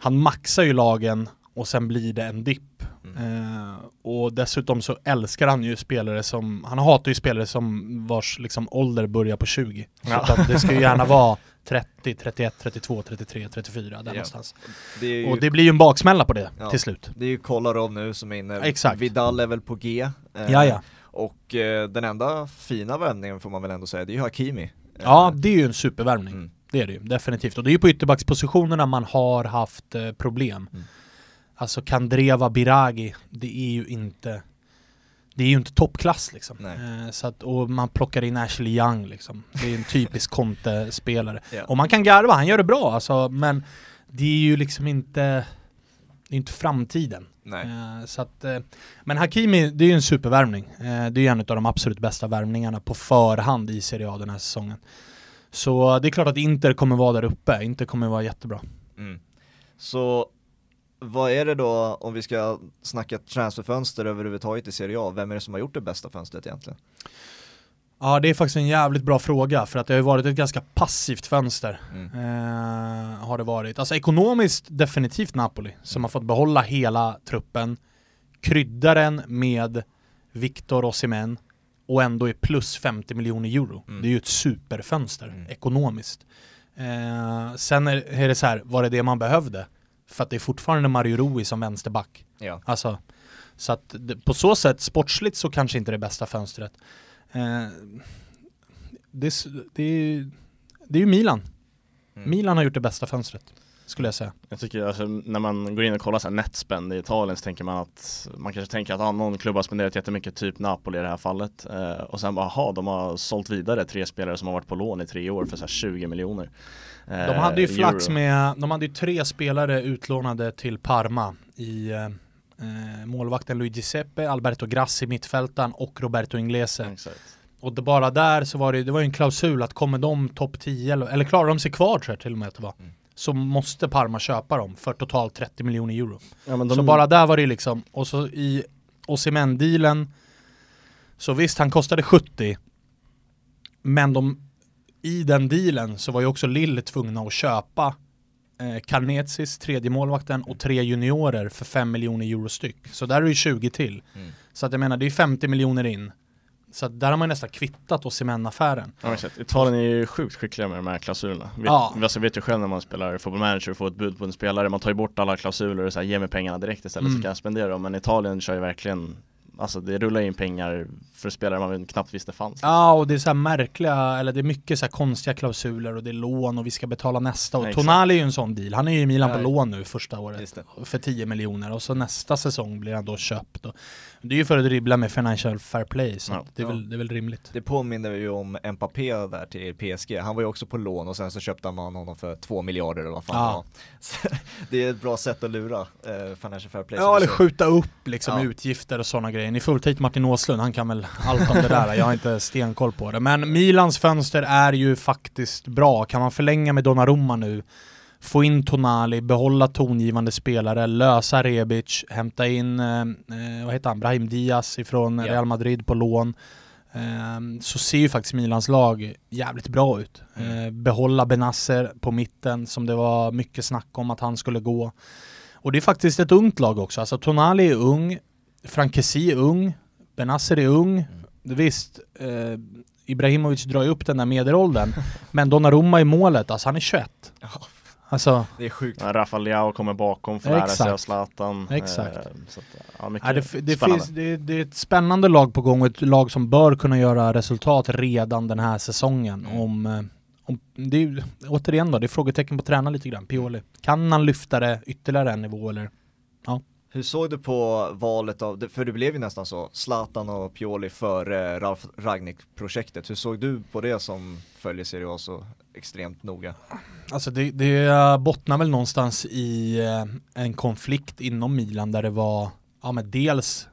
han maxar ju lagen och sen blir det en dipp. Eh, och dessutom så älskar han ju spelare som, han hatar ju spelare som vars liksom ålder börjar på 20. Ja. Utan det ska ju gärna vara 30, 31, 32, 33, 34 där Ja. någonstans. Det ju, Och det blir ju en baksmälla på det Ja. till slut. det är ju Kolarov nu som är inne. Exakt. Vidal är väl på G. eh, Ja, ja. Och eh, den enda fina värvningen får man väl ändå säga, det är ju Hakimi. Eh, Ja, det är ju en supervärvning. mm. Det är det ju, definitivt. Och det är ju på ytterbackspositionerna man har haft eh, problem. Mm. Alltså Kandreva, Biragi, det är ju inte det är ju inte toppklass liksom. Eh, så att, och man plockar in Ashley Young liksom. Det är en typisk Conte-spelare. Ja. Och man kan garva, han gör det bra alltså, men det är ju liksom inte det är inte framtiden. Nej. Eh, så att, eh, men Hakimi, det är ju en supervärvning. Eh, det är ju en av de absolut bästa värvningarna på förhand i Serie A den här säsongen. Så det är klart att Inter kommer vara där uppe, Inter kommer vara jättebra. Mm. Så vad är det då, om vi ska snacka transferfönster överhuvudtaget i Serie A, vem är det som har gjort det bästa fönstret egentligen? Ja, det är faktiskt en jävligt bra fråga för att det har ju varit ett ganska passivt fönster. Mm. Eh, har det varit. Alltså ekonomiskt definitivt Napoli som har fått behålla hela truppen, krydda den med Victor Osimhen och ändå är plus 50 miljoner euro. Mm. Det är ju ett superfönster Mm. ekonomiskt. Eh, sen är, är det så här, var det det man behövde? För att det är fortfarande Mario Rui som vänsterback. Ja. Alltså, så att det, på så sätt, sportsligt så kanske inte det bästa fönstret. Eh, det, det, är, det är ju Milan. Mm. Milan har gjort det bästa fönstret, skulle jag säga. Jag tycker alltså, när man går in och kollar så här netspend i Italien så tänker man att man kanske tänker att ah, någon klubb har spenderat jättemycket, typ Napoli i det här fallet. Eh, och sen bara, aha, de har sålt vidare tre spelare som har varit på lån i tre år för så här 20 miljoner. Eh, De hade ju flax euro. med, de hade ju tre spelare utlånade till Parma i eh, eh, målvakten Luigi Seppe, Alberto Grassi mittfältaren och Roberto Inglese. Exakt. Och det, bara där så var det, det var ju en klausul att kommer de topp 10 eller, eller klarar de sig kvar tror jag till och med att det var. Mm. Så måste Parma köpa dem för totalt 30 miljoner euro. Ja, men Så de, bara där var det liksom, och så i Osimhen-dealen Så visst, han kostade 70 Men de I den dealen så var ju också Lille tvungna att köpa eh, Karnetsis, tredje målvakten och tre juniorer för 5 miljoner euro styck Så där är det ju 20 till Mm. Så att jag menar, det är 50 miljoner in Så där har man nästan kvittat Osimhen-affären. Ja, exakt. Italien är ju sjukt skickliga med de här klausulerna. Vet, Ja. alltså, vet ju själv när man spelar fotboll manager och får ett bud på en spelare, man tar ju bort alla klausuler och så här, ge mig pengarna direkt istället Mm. så kan jag spendera dem. Men Italien kör ju verkligen, alltså det rullar in pengar för spelare man knappt visste fanns. Ja, och det är så här märkliga, eller det är mycket så här konstiga klausuler och det är lån och vi ska betala nästa. Och Exakt. Tonali är ju en sån deal. Han är ju i Milan på Ja. lån nu första året för 10 miljoner och så nästa säsong blir han då köpt. Och det är ju för att dribbla med financial fair play, så Ja. det, är Ja. väl, det är väl rimligt. Det påminner ju om Mbappé där till PSG. Han var ju också på lån och sen så köpte man honom för två miljarder eller vad fan Ja. det är ett bra sätt att lura eh, Financial Fair Play. Ja, eller skjuta upp liksom Ja. utgifter och sådana grejer. Ni får väl ta hit Martin Åslund, han kan väl allt om det där. Jag har inte stenkoll på det. Men Milans fönster är ju faktiskt bra. Kan man förlänga med Donnarumma nu, få in Tonali, behålla tongivande spelare, lösa Rebic, hämta in, eh, eh, vad heter han, Brahim Diaz ifrån Ja. Real Madrid på lån. Eh, så ser ju faktiskt Milans lag jävligt bra ut. Mm. Eh, behålla Benasser på mitten som det var mycket snack om att han skulle gå. Och det är faktiskt ett ungt lag också. Alltså Tonali är ung, Frankesi är ung, Benasser är ung. Visst, eh, Ibrahimovic drar ju upp den där medelåldern. men Donnarumma i målet, alltså han är 21. Ja, Alltså, det är sjukt. Ja, Rafael Leao kommer bakom för att lära sig av Zlatan. Exakt. Eh, så att, ja, ja, det, det, finns, det, det är ett spännande lag på gång och ett lag som bör kunna göra resultat redan den här säsongen. Mm. Om, eh, om, det är, återigen då, det är frågetecken på tränaren lite grann, Pioli. Kan han lyfta det ytterligare en nivå eller? Hur såg du på valet av, för det blev ju nästan så, Zlatan och Pioli före Ralf Ragnik-projektet. Hur såg du på det som följer Serie A så extremt noga? Alltså det, det bottnar väl någonstans i eh, en konflikt inom Milan där det var, ja men dels,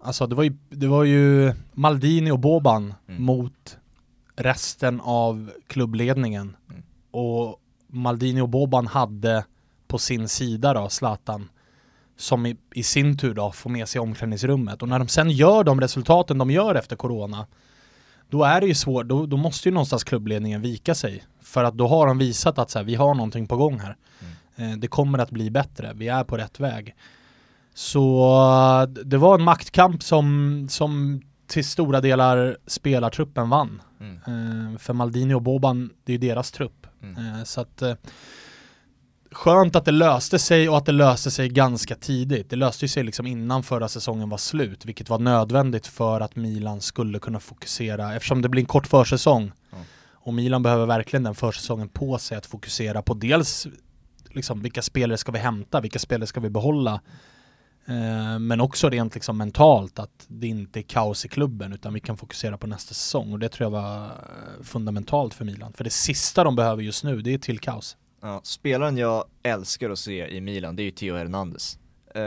alltså det var ju, det var ju Maldini och Boban Mm. mot resten av klubbledningen. Mm. Och Maldini och Boban hade på sin sida då Zlatan som i, i sin tur då får med sig omklädningsrummet. Och när de sen gör de resultaten de gör efter corona, då är det ju svårt, då, då måste ju någonstans klubbledningen vika sig. För att då har de visat att så här, vi har någonting på gång här. Eh, det kommer att bli bättre, vi är på rätt väg. Så det var en maktkamp som, som till stora delar spelartruppen vann. Mm. Eh, för Maldini och Boban, det är ju deras trupp. Mm. Eh, så att skönt att det löste sig och att det löste sig ganska tidigt. Det löste sig liksom innan förra säsongen var slut, vilket var nödvändigt för att Milan skulle kunna fokusera, eftersom det blir en kort försäsong. Ja. Och Milan behöver verkligen den försäsongen på sig att fokusera på dels liksom, vilka spelare ska vi hämta, vilka spelare ska vi behålla? Eh, men också rent liksom mentalt att det inte är kaos i klubben utan vi kan fokusera på nästa säsong och det tror jag var eh, fundamentalt för Milan. För det sista de behöver just nu det är till kaos. Ja, spelaren jag älskar att se i Milan, det är ju Theo Hernandez. Eh,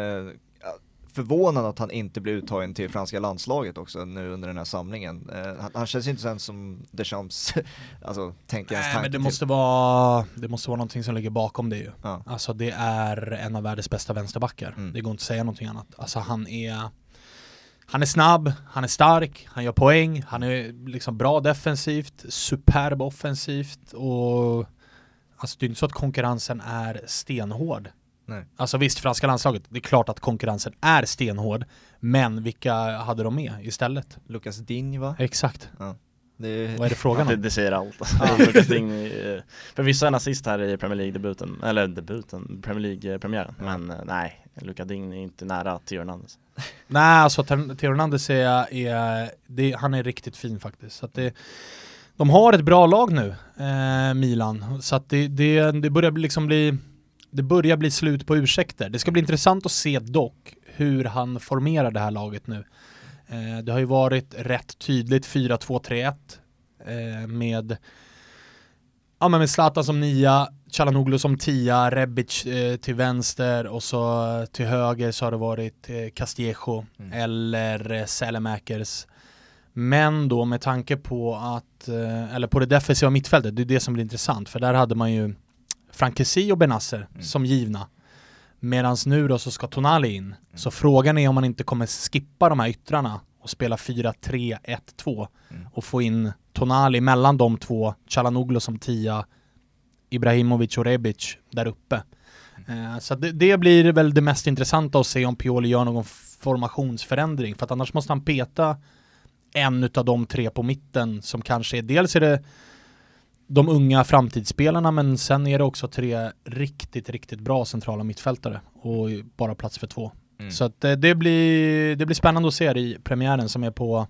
förvånad att han inte blev uttagen till franska landslaget också nu under den här samlingen. Eh, han, han känns ju inte sen som Deschamps, alltså tänker ens Nej men det till. måste, vara, det måste vara någonting som ligger bakom det ju. Ja. Alltså det är en av världens bästa vänsterbackar. Mm. Det går inte att säga någonting annat. Alltså han är han är snabb, han är stark, han gör poäng, han är liksom bra defensivt, superb offensivt och alltså det är inte så att konkurrensen är stenhård. Nej. Alltså visst, franska landslaget, det är klart att konkurrensen är stenhård, men vilka hade de med istället? Lucas Digne va? Exakt. Det är, Vad är det frågan det, om? det säger allt. Lucas Digne, eh, för vissa är nazist här i Premier League-debuten, eller debuten, Premier League-premiären. Ja. Men eh, nej, Lucas Digne är inte nära Theo Hernandez. Nej, alltså Theo Hernandez är, är det, han är riktigt fin faktiskt. Så att det, de har ett bra lag nu, eh, Milan. Så att det, det, det börjar bli liksom bli det börjar bli slut på ursäkter. Det ska bli intressant att se dock hur han formerar det här laget nu. Eh, det har ju varit rätt tydligt 4-2-3-1 eh, med Ja men med Zlatan som nia, Çalhanoğlu som tia, Rebic eh, till vänster och så till höger så har det varit eh, Castillejo Mm. eller eh, Sälemäkers. Men då med tanke på att, eh, eller på det defensiva mittfältet, det är det som blir intressant för där hade man ju Frankesi och Benasser Mm. som givna. Medan nu då så ska Tonali in. Så frågan är om man inte kommer skippa de här yttrarna och spela 4-3-1-2 Mm. och få in Tonali mellan de två, Çalhanoğlu som tia, Ibrahimovic och Rebic där uppe. Eh, så det, det blir väl det mest intressanta att se om Pioli gör någon formationsförändring för att annars måste han peta en utav de tre på mitten som kanske är, dels är det de unga framtidsspelarna men sen är det också tre riktigt, riktigt bra centrala mittfältare och bara plats för två. Mm. Så att eh, det blir, det blir spännande att se det i premiären som är på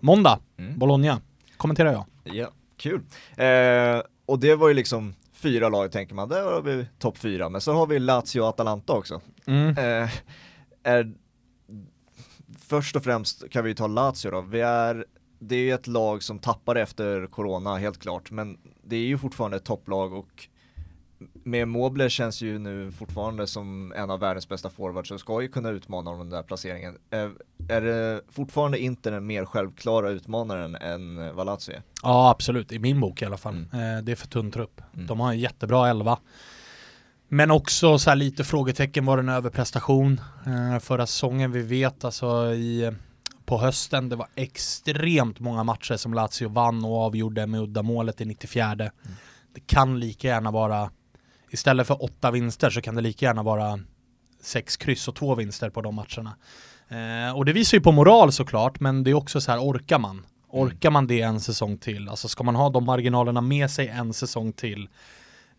måndag, Mm. Bologna, kommenterar jag. Ja, kul. Eh, och det var ju liksom fyra lag tänker man, där har vi topp fyra, men så har vi Lazio och Atalanta också. Mm. Eh, är, först och främst kan vi ta Lazio då, vi är, det är ju ett lag som tappar efter corona helt klart, men det är ju fortfarande ett topplag och med Moble känns ju nu fortfarande som en av världens bästa forwards och ska ju kunna utmana om den där placeringen. Eh, är det fortfarande inte den mer självklara utmanaren än eh, är? Ja absolut, i min bok i alla fall. Mm. Eh, det är för tunn trupp. Mm. De har en jättebra elva. Men också så här lite frågetecken, var det en överprestation eh, förra säsongen? Vi vet alltså i, på hösten, det var extremt många matcher som Lazio vann och avgjorde med uddamålet i 94. Mm. Det kan lika gärna vara, istället för åtta vinster så kan det lika gärna vara sex kryss och två vinster på de matcherna. Eh, och det visar ju på moral såklart, men det är också så här, orkar man? Orkar man det en säsong till? Alltså ska man ha de marginalerna med sig en säsong till?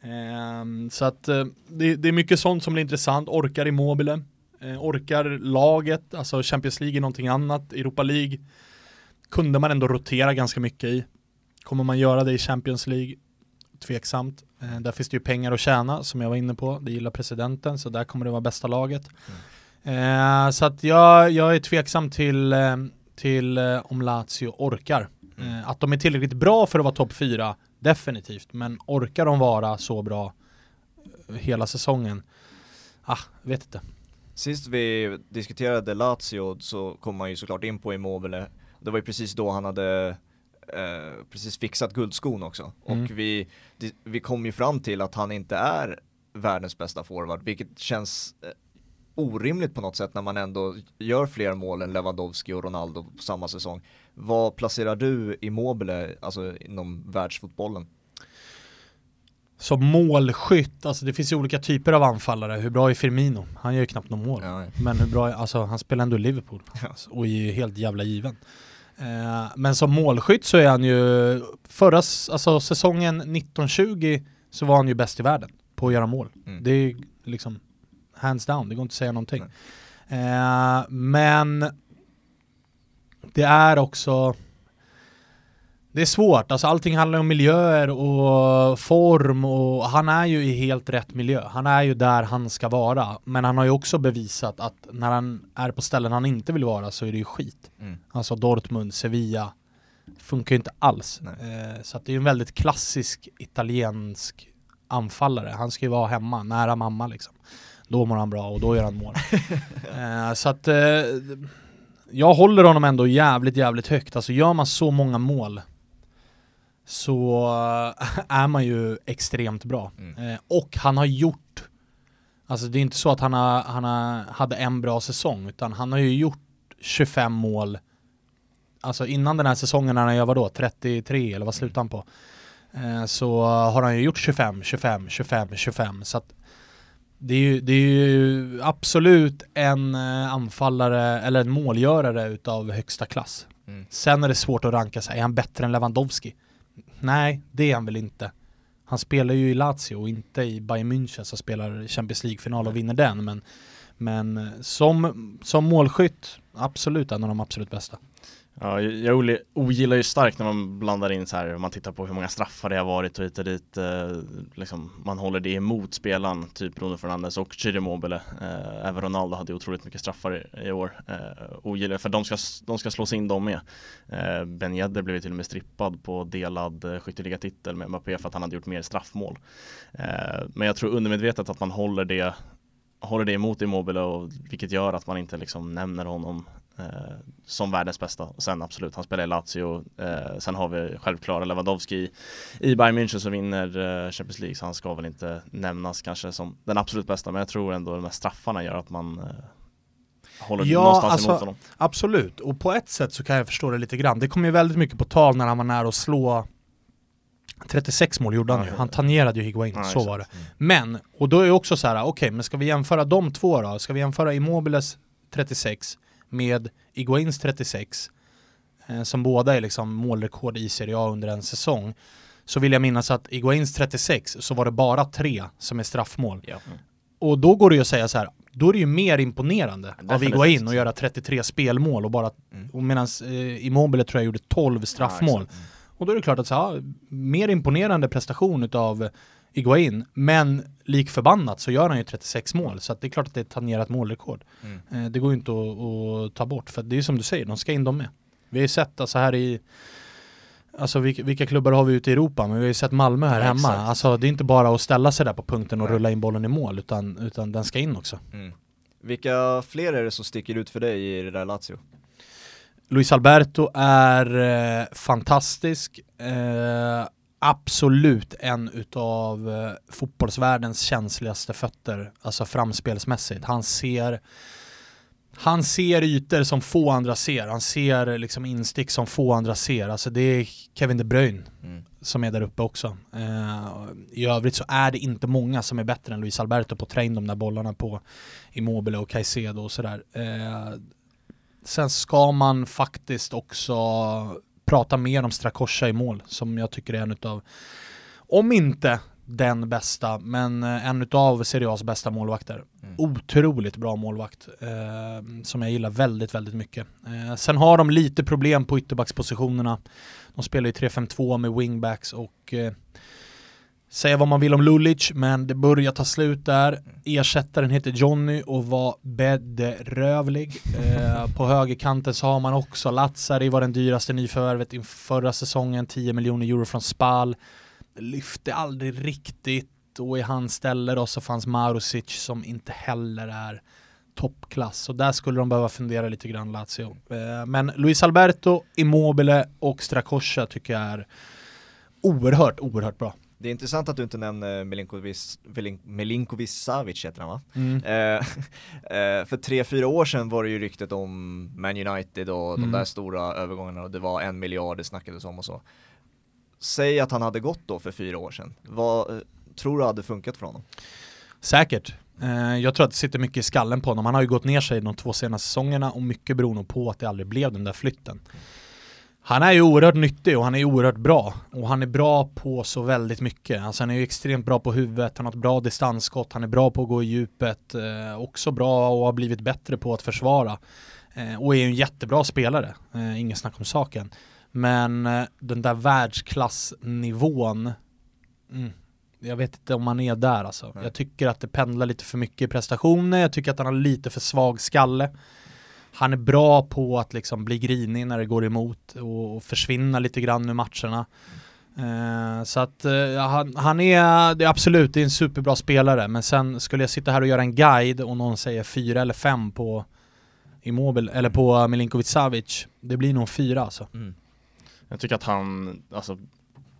Ehm, så att eh, det, det är mycket sånt som blir intressant. Orkar Immobile? Eh, orkar laget? Alltså Champions League är någonting annat. Europa League kunde man ändå rotera ganska mycket i. Kommer man göra det i Champions League? Tveksamt. Eh, där finns det ju pengar att tjäna som jag var inne på. Det gillar presidenten så där kommer det vara bästa laget. Eh, så att jag, jag är tveksam till, till om Lazio orkar. Mm. Att de är tillräckligt bra för att vara topp fyra, definitivt. Men orkar de vara så bra eh, hela säsongen? Ah, vet inte. Sist vi diskuterade Lazio så kom man ju såklart in på Immobile. Det var ju precis då han hade eh, precis fixat guldskon också. Mm. Och vi, vi kom ju fram till att han inte är världens bästa forward, vilket känns eh, orimligt på något sätt när man ändå gör fler mål än Lewandowski och Ronaldo på samma säsong. Vad placerar du Immobile, alltså inom världsfotbollen? Som målskytt, alltså det finns ju olika typer av anfallare. Hur bra är Firmino? Han gör ju knappt någon mål. Ja, Men hur bra, är- alltså han spelar ändå i Liverpool Ja. och är ju helt jävla given. Eh, men som målskytt så är han ju, förra, alltså säsongen 1920 så var han ju bäst i världen på att göra mål. Mm. Det är liksom hands down, det går inte att säga någonting. Eh, men det är också det är svårt, alltså allting handlar om miljöer och form och han är ju i helt rätt miljö. Han är ju där han ska vara. Men han har ju också bevisat att när han är på ställen han inte vill vara så är det ju skit. Mm. Alltså Dortmund, Sevilla, funkar ju inte alls. Eh, så det är en väldigt klassisk italiensk anfallare. Han ska ju vara hemma, nära mamma liksom. Då mår han bra och då gör han mål. eh, så att eh, jag håller honom ändå jävligt, jävligt högt. Alltså gör man så många mål så eh, är man ju extremt bra. Mm. Eh, och han har gjort, alltså det är inte så att han, har, han har, hade en bra säsong, utan han har ju gjort 25 mål, alltså innan den här säsongen när han gör vadå, 33 eller vad slutar han på? Eh, så har han ju gjort 25, 25, 25, 25, så att det är ju, det är ju absolut en eh, anfallare eller en målgörare utav högsta klass. Mm. Sen är det svårt att ranka sig, är han bättre än Lewandowski? Nej, det är han väl inte. Han spelar ju i Lazio och inte i Bayern München som spelar Champions League-final och vinner den. Men, men eh, som, som målskytt, absolut en av de absolut bästa. Ja, jag ogillar ju starkt när man blandar in så här, man tittar på hur många straffar det har varit och hit och dit, eh, liksom, man håller det emot spelaren, typ Bruno Fernandes och Chiri Mobile. Eh, även Ronaldo hade otroligt mycket straffar i, i år. Eh, ogillar, för de ska, de ska slås in de med. Eh, ben Yedder blev ju till och med strippad på delad eh, skytteligatitel med Mbappé för att han hade gjort mer straffmål. Eh, men jag tror undermedvetet att man håller det håller det emot Immobile och vilket gör att man inte liksom nämner honom som världens bästa. Sen absolut, han spelar i Lazio. Eh, sen har vi självklara Lewandowski i, Bayern München som vinner eh, Champions League så han ska väl inte nämnas kanske som den absolut bästa men jag tror ändå de här straffarna gör att man eh, håller Ja, någonstans alltså, emot honom. Absolut, och på ett sätt så kan jag förstå det lite grann. Det kom ju väldigt mycket på tal när han var nära att slå 36 mål gjorde han ju. Han tangerade ju Higuain, Ja, så exakt. var det. Men, och då är det också så här, okej, men ska vi jämföra de två då? Ska vi jämföra Immobiles 36 med Iguains 36? eh, som båda är liksom målrekord i Serie A under en säsong, så vill jag minnas att Iguains 36 så var det bara tre som är straffmål. Ja. Och då går det ju att säga så här, då är det ju mer imponerande av. Iguain att göra 33 spelmål och bara, Mm. och medan eh, Immobile tror jag gjorde 12 straffmål. exakt. och då är det klart att så, ja, mer imponerande prestation utav Iguain, men lik förbannat så gör han ju 36 mål, så det är klart att det är ett tangerat målrekord. Mm. Eh, det går ju inte att, att ta bort, för det är som du säger, de ska in de med. Vi har ju sett alltså här i Alltså vilka, vilka klubbar har vi ute i Europa? Men vi har ju sett Malmö här Ja, hemma. exakt. Alltså det är inte bara att ställa sig där på punkten och Nej. rulla in bollen i mål, utan, utan den ska in också. Mm. Vilka fler är det som sticker ut för dig i det där Lazio? Luis Alberto är eh, fantastisk. Eh, absolut en utav eh, fotbollsvärldens känsligaste fötter, alltså framspelsmässigt. Han ser han ser ytor som få andra ser, han ser liksom instick som få andra ser. Alltså det är Kevin De Bruyne Mm. som är där uppe också. Eh, I övrigt så är det inte många som är bättre än Luis Alberto på att trä in de där bollarna på Immobile och Caicedo och sådär. Eh, sen ska man faktiskt också prata mer om Strakosha i mål, som jag tycker är en utav, om inte den bästa, men eh, en utav Serie A's bästa målvakter. Mm. Otroligt bra målvakt, eh, som jag gillar väldigt, väldigt mycket. Eh, sen har de lite problem på ytterbackspositionerna. De spelar ju 3-5-2 med wingbacks och eh, säga vad man vill om Lulic, men det börjar ta slut där. Ersättaren heter Johnny och var bedrövlig. Eh, på högerkanten så har man också Lazzari, var den dyraste nyförvärvet inför förra säsongen, 10 miljoner euro från Spal. Lyfte aldrig riktigt och i hans ställe då så fanns Marusic som inte heller är toppklass. Så där skulle de behöva fundera lite grann Lazio. Eh, men Luis Alberto, Immobile och Strakosha tycker jag är oerhört, oerhört bra. Det är intressant att du inte nämner Milinkovic, Milinkovic Savic heter han va? Mm. Eh, eh, för tre, fyra år sedan var det ju ryktet om Man United och Mm. de där stora övergångarna och det var en miljard det snackades om och så. Säg att han hade gått då för fyra år sedan. Vad eh, tror du hade funkat för honom? Säkert. Eh, jag tror att det sitter mycket i skallen på honom. Han har ju gått ner sig de två senaste säsongerna och mycket beror nog på att det aldrig blev den där flytten. Han är ju oerhört nyttig och han är oerhört bra. Och han är bra på så väldigt mycket. Alltså han är ju extremt bra på huvudet, han har ett bra distansskott, han är bra på att gå i djupet. Eh, också bra och har blivit bättre på att försvara. Eh, och är ju en jättebra spelare, eh, ingen snack om saken. Men eh, den där världsklassnivån, mm, jag vet inte om man är där alltså. Nej. Jag tycker att det pendlar lite för mycket i prestationer, jag tycker att han har lite för svag skalle. Han är bra på att liksom bli grinig när det går emot och, och försvinna lite grann ur matcherna. Eh, så att eh, han, han är, det är absolut, det är en superbra spelare, men sen skulle jag sitta här och göra en guide och någon säger fyra eller fem på Immobil, eller på Milinkovic Savic, det blir nog fyra alltså. Mm. Jag tycker att han alltså,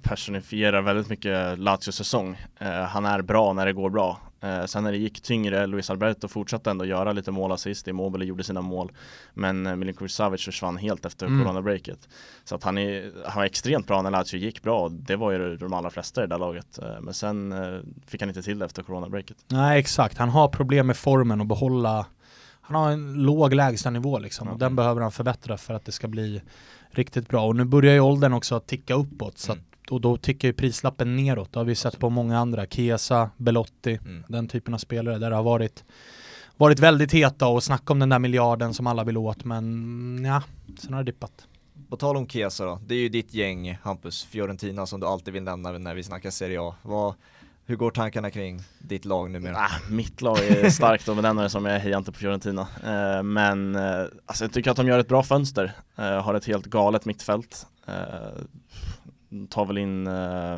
personifierar väldigt mycket Lazios säsong. Eh, han är bra när det går bra. Eh, sen när det gick tyngre, Luis Alberto fortsatte ändå göra lite mål assist, Immobile gjorde sina mål. Men eh, Milinkovic Savic försvann helt efter Mm. coronabreaket. Så att han, är, han var extremt bra när Lazio gick bra. Det var ju de allra flesta i det där laget. Eh, men sen eh, fick han inte till det efter coronabreaket. Nej exakt, han har problem med formen och behålla Han har en låg lägstanivå liksom och Ja. den behöver han förbättra för att det ska bli riktigt bra. Och nu börjar ju åldern också att ticka uppåt så Mm. Och då tickar ju prislappen neråt. Det har vi sett på många andra, Chiesa, Belotti, Mm. den typen av spelare där det har varit varit väldigt heta och snacka om den där miljarden som alla vill åt men ja, sen har det dippat. På tal om Chiesa då, det är ju ditt gäng Hampus, Fiorentina som du alltid vill nämna när vi snackar Serie A. Vad, hur går tankarna kring ditt lag numera? Ah, mitt lag är starkt och benämnare som jag hejar inte på Fiorentina. Eh, men eh, alltså jag tycker att de gör ett bra fönster. Eh, har ett helt galet mittfält. Tar väl in eh,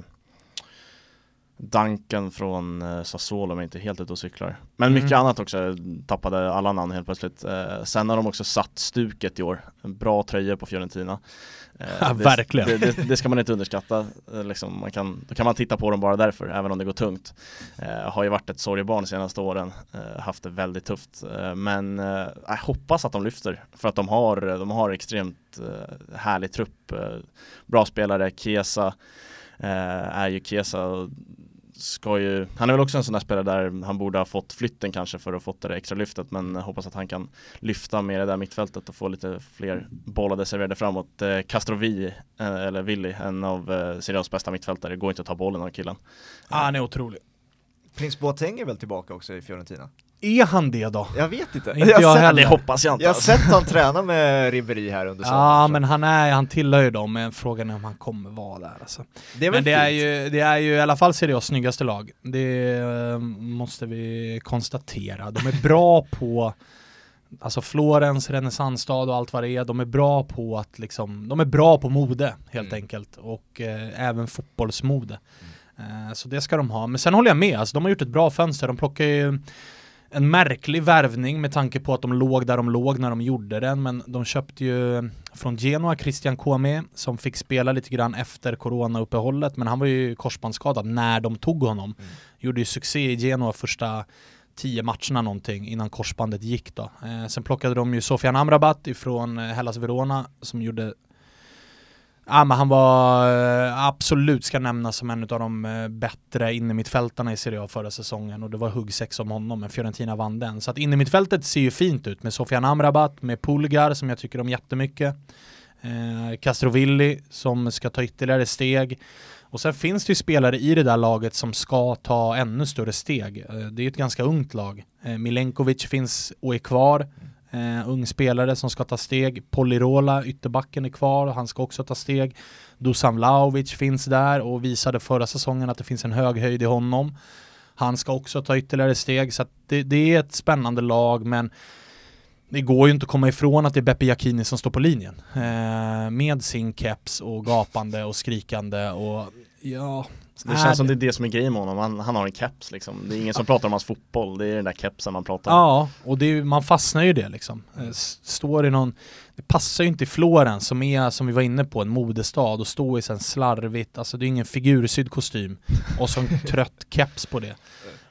Duncan från eh, Sassuolo om jag inte helt ute och cyklar. Men Mm. mycket annat också, tappade alla namn helt plötsligt. Eh, sen har de också satt stuket i år. Bra tröja på Fiorentina. Eh, Ja, det- verkligen. Det, det, det ska man inte underskatta. Eh, liksom, man kan, då kan man titta på dem bara därför, även om det går tungt. Eh, har ju varit ett sorgebarn de senaste åren, eh, haft det väldigt tufft. Eh, men eh, jag hoppas att de lyfter, för att de har, de har extremt härlig trupp. Bra spelare, Kesa är ju Kesa. Ska ju, han är väl också en sån där spelare där han borde ha fått flytten kanske för att fått det extra lyftet men hoppas att han kan lyfta med det där mittfältet och få lite fler bollar serverade framåt. Eh, Castrovi, eh, eller Willy, en av eh, Serie bästa mittfältare, det går inte att ta bollen av killen. Ah, han är otrolig. Prins Boateng är väl tillbaka också i Fiorentina? Är han det då? Jag vet inte. Inte jag, jag sett, heller. Det hoppas jag inte. Jag har sett han träna med Ribéry här under sommaren. Ja men han är, han tillhör ju dem, men frågan är om han kommer vara där alltså. Det är Men det fint. är, ju, det är ju i alla fall Serie A's snyggaste lag. Det eh, måste vi konstatera. De är bra på Alltså Florens, renässansstad och allt vad det är, de är bra på att liksom, de är bra på mode helt Mm. enkelt och eh, även fotbollsmode. Eh, så det ska de ha. Men sen håller jag med, alltså, de har gjort ett bra fönster. De plockar ju en märklig värvning med tanke på att de låg där de låg när de gjorde den, men de köpte ju från Genoa Christian Kouamé som fick spela lite grann efter coronauppehållet, men han var ju korsbandsskadad när de tog honom. Mm. Gjorde ju succé i Genoa första tio matcherna någonting innan korsbandet gick då. Eh, sen plockade de ju Sofian Amrabat ifrån eh, Hellas Verona som gjorde Ja men han var eh, absolut ska nämnas som en av de eh, bättre innermittfältarna i Serie A förra säsongen och det var huggsex om honom men Fiorentina vann den. Så att innermittfältet ser ju fint ut med Sofian Amrabat, med Pulgar som jag tycker om jättemycket. Eh, Castrovilli som ska ta ytterligare steg. Och sen finns det ju spelare i det där laget som ska ta ännu större steg. Eh, det är ju ett ganska ungt lag. Eh, Milenkovic finns och är kvar. Eh, ung spelare som ska ta steg. Polirola, ytterbacken är kvar, han ska också ta steg. Dusan Vlahovic finns där och visade förra säsongen att det finns en hög höjd i honom. Han ska också ta ytterligare steg, så att det, det är ett spännande lag, men det går ju inte att komma ifrån att det är Beppe Jacini som står på linjen. Eh, med sin keps och gapande och skrikande och ja... Det känns som det är det som är grejen med honom, han, han har en keps liksom. Det är ingen som pratar om hans fotboll, det är den där kepsen man pratar om. Ja, och är, man fastnar ju i det liksom. Eh, Står i någon, det passar ju inte i Florens som är, som vi var inne på, en modestad och stå i sen slarvigt, alltså det är ingen figursydd kostym och så en trött keps på det.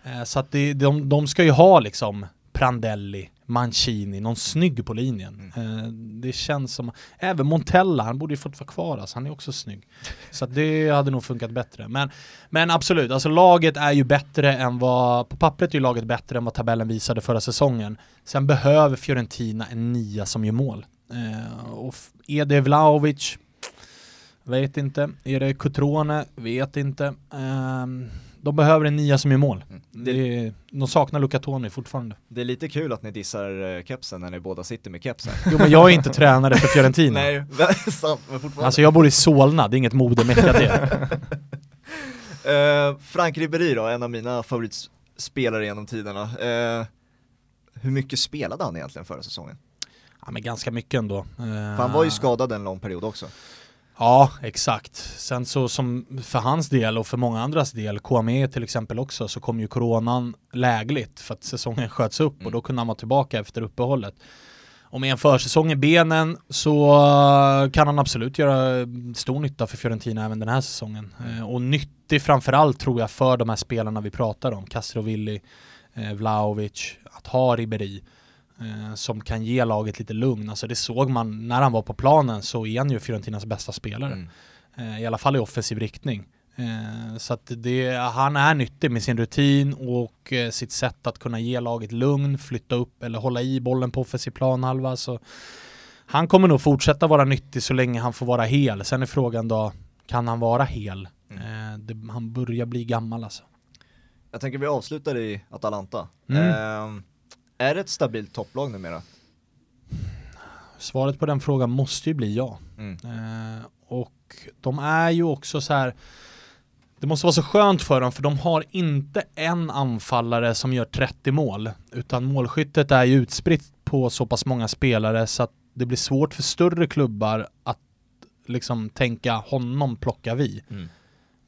Eh, Så att det, de, de ska ju ha liksom Prandelli, Mancini, någon snygg på linjen. Eh, Det känns som, även Montella, han borde ju fått vara kvar alltså, han är också snygg. Så det hade nog funkat bättre. Men, men absolut, alltså laget är ju bättre än vad, på pappret är ju laget bättre än vad tabellen visade förra säsongen. Sen behöver Fiorentina en nia som gör mål. Eh, och är det Vlahovic? Vet inte. Är det Cutrone? Vet inte. De behöver en nia som gör mål. Mm. Det, de saknar Luca Toni fortfarande. det är lite kul att ni dissar eh, kepsen när ni båda sitter med kepsen. Jo men jag är inte tränare för Fiorentina. Nej, sant, men fortfarande. Alltså jag bor i Solna, det är inget modemecka det. Eh, Frank Ribéry då, en av mina favoritspelare genom tiderna. Eh, hur mycket spelade han egentligen förra säsongen? Ja men ganska mycket ändå. Eh, För han var ju skadad en lång period också. Ja, exakt. Sen så som för hans del och för många andras del, KME till exempel också, så kom ju coronan lägligt för att säsongen sköts upp Mm. och då kunde han vara tillbaka efter uppehållet. Och med en försäsong i benen så kan han absolut göra stor nytta för Fiorentina även den här säsongen. Eh, Och nyttig framförallt tror jag för de här spelarna vi pratar om, Castrovilli, eh, Vlahovic, att ha Ribéry eh, som kan ge laget lite lugn. Alltså det såg man när han var på planen så är han ju Fiorentinas bästa spelare. Mm. Eh, I alla fall i offensiv riktning. Eh, Så att det, han är nyttig med sin rutin och sitt sätt att kunna ge laget lugn, flytta upp eller hålla i bollen på offensiv planhalva. Så han kommer nog fortsätta vara nyttig så länge han får vara hel. Sen är frågan då, kan han vara hel? Mm. Det, han börjar bli gammal alltså. Jag tänker vi avslutar i Atalanta. Mm. Är det ett stabilt topplag numera? Svaret på den frågan måste ju bli ja. Mm. Eh, och de är ju också så här det måste vara så skönt för dem för de har inte en anfallare som gör 30 mål utan målskyttet är ju utspritt på så pass många spelare så att det blir svårt för större klubbar att liksom tänka honom plockar vi. Mm.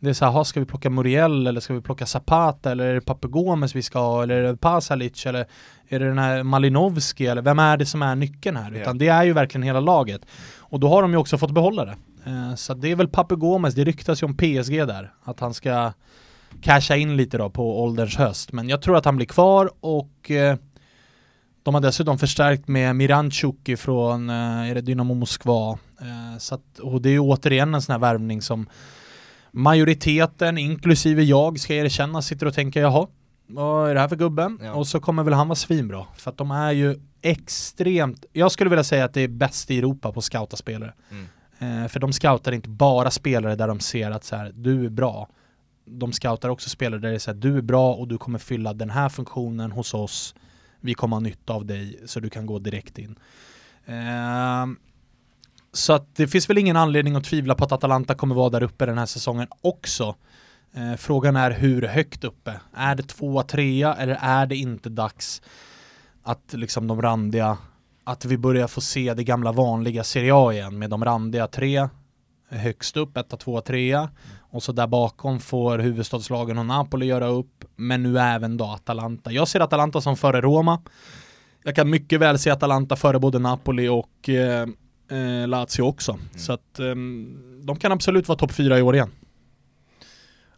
Det är så här, "Ha, ska vi plocka Muriel eller ska vi plocka Zapata eller är det Pape Gomes vi ska ha eller är det Pasalic eller är det den här Malinovski eller vem är det som är nyckeln här? Utan det är ju verkligen hela laget. Och då har de ju också fått behålla det. Eh, Så det är väl Pape Gomes, det ryktas ju om PSG där, att han ska casha in lite då på ålderns höst. Men jag tror att han blir kvar och eh, de har dessutom förstärkt med Miranchuk ifrån, eh, är det Dynamo Moskva? Så att, och det är ju återigen en sån här värvning som majoriteten, inklusive jag, ska erkänna, sitter och tänker jaha, vad är det här för gubben? Ja. Och så kommer väl han vara svinbra. För att de är ju extremt, jag skulle vilja säga att det är bäst i Europa på att scouta spelare. Mm. Eh, för de scoutar inte bara spelare där de ser att så här, du är bra. De scoutar också spelare där det är så här, du är bra och du kommer fylla den här funktionen hos oss. Vi kommer ha nytta av dig så du kan gå direkt in. Eh, så att det finns väl ingen anledning att tvivla på att Atalanta kommer vara där uppe den här säsongen också. Eh, frågan är hur högt uppe. Är det tvåa, trea eller är det inte dags att liksom de randiga, att vi börjar få se det gamla vanliga Serie A igen med de randiga tre högst upp, etta, tvåa, trea och så där bakom får huvudstadslagen och Napoli göra upp men nu även då Atalanta. Jag ser Atalanta som före Roma. Jag kan mycket väl se Atalanta före både Napoli och eh, eh, Lazio också. Så att ehm, de kan absolut vara topp fyra i år igen.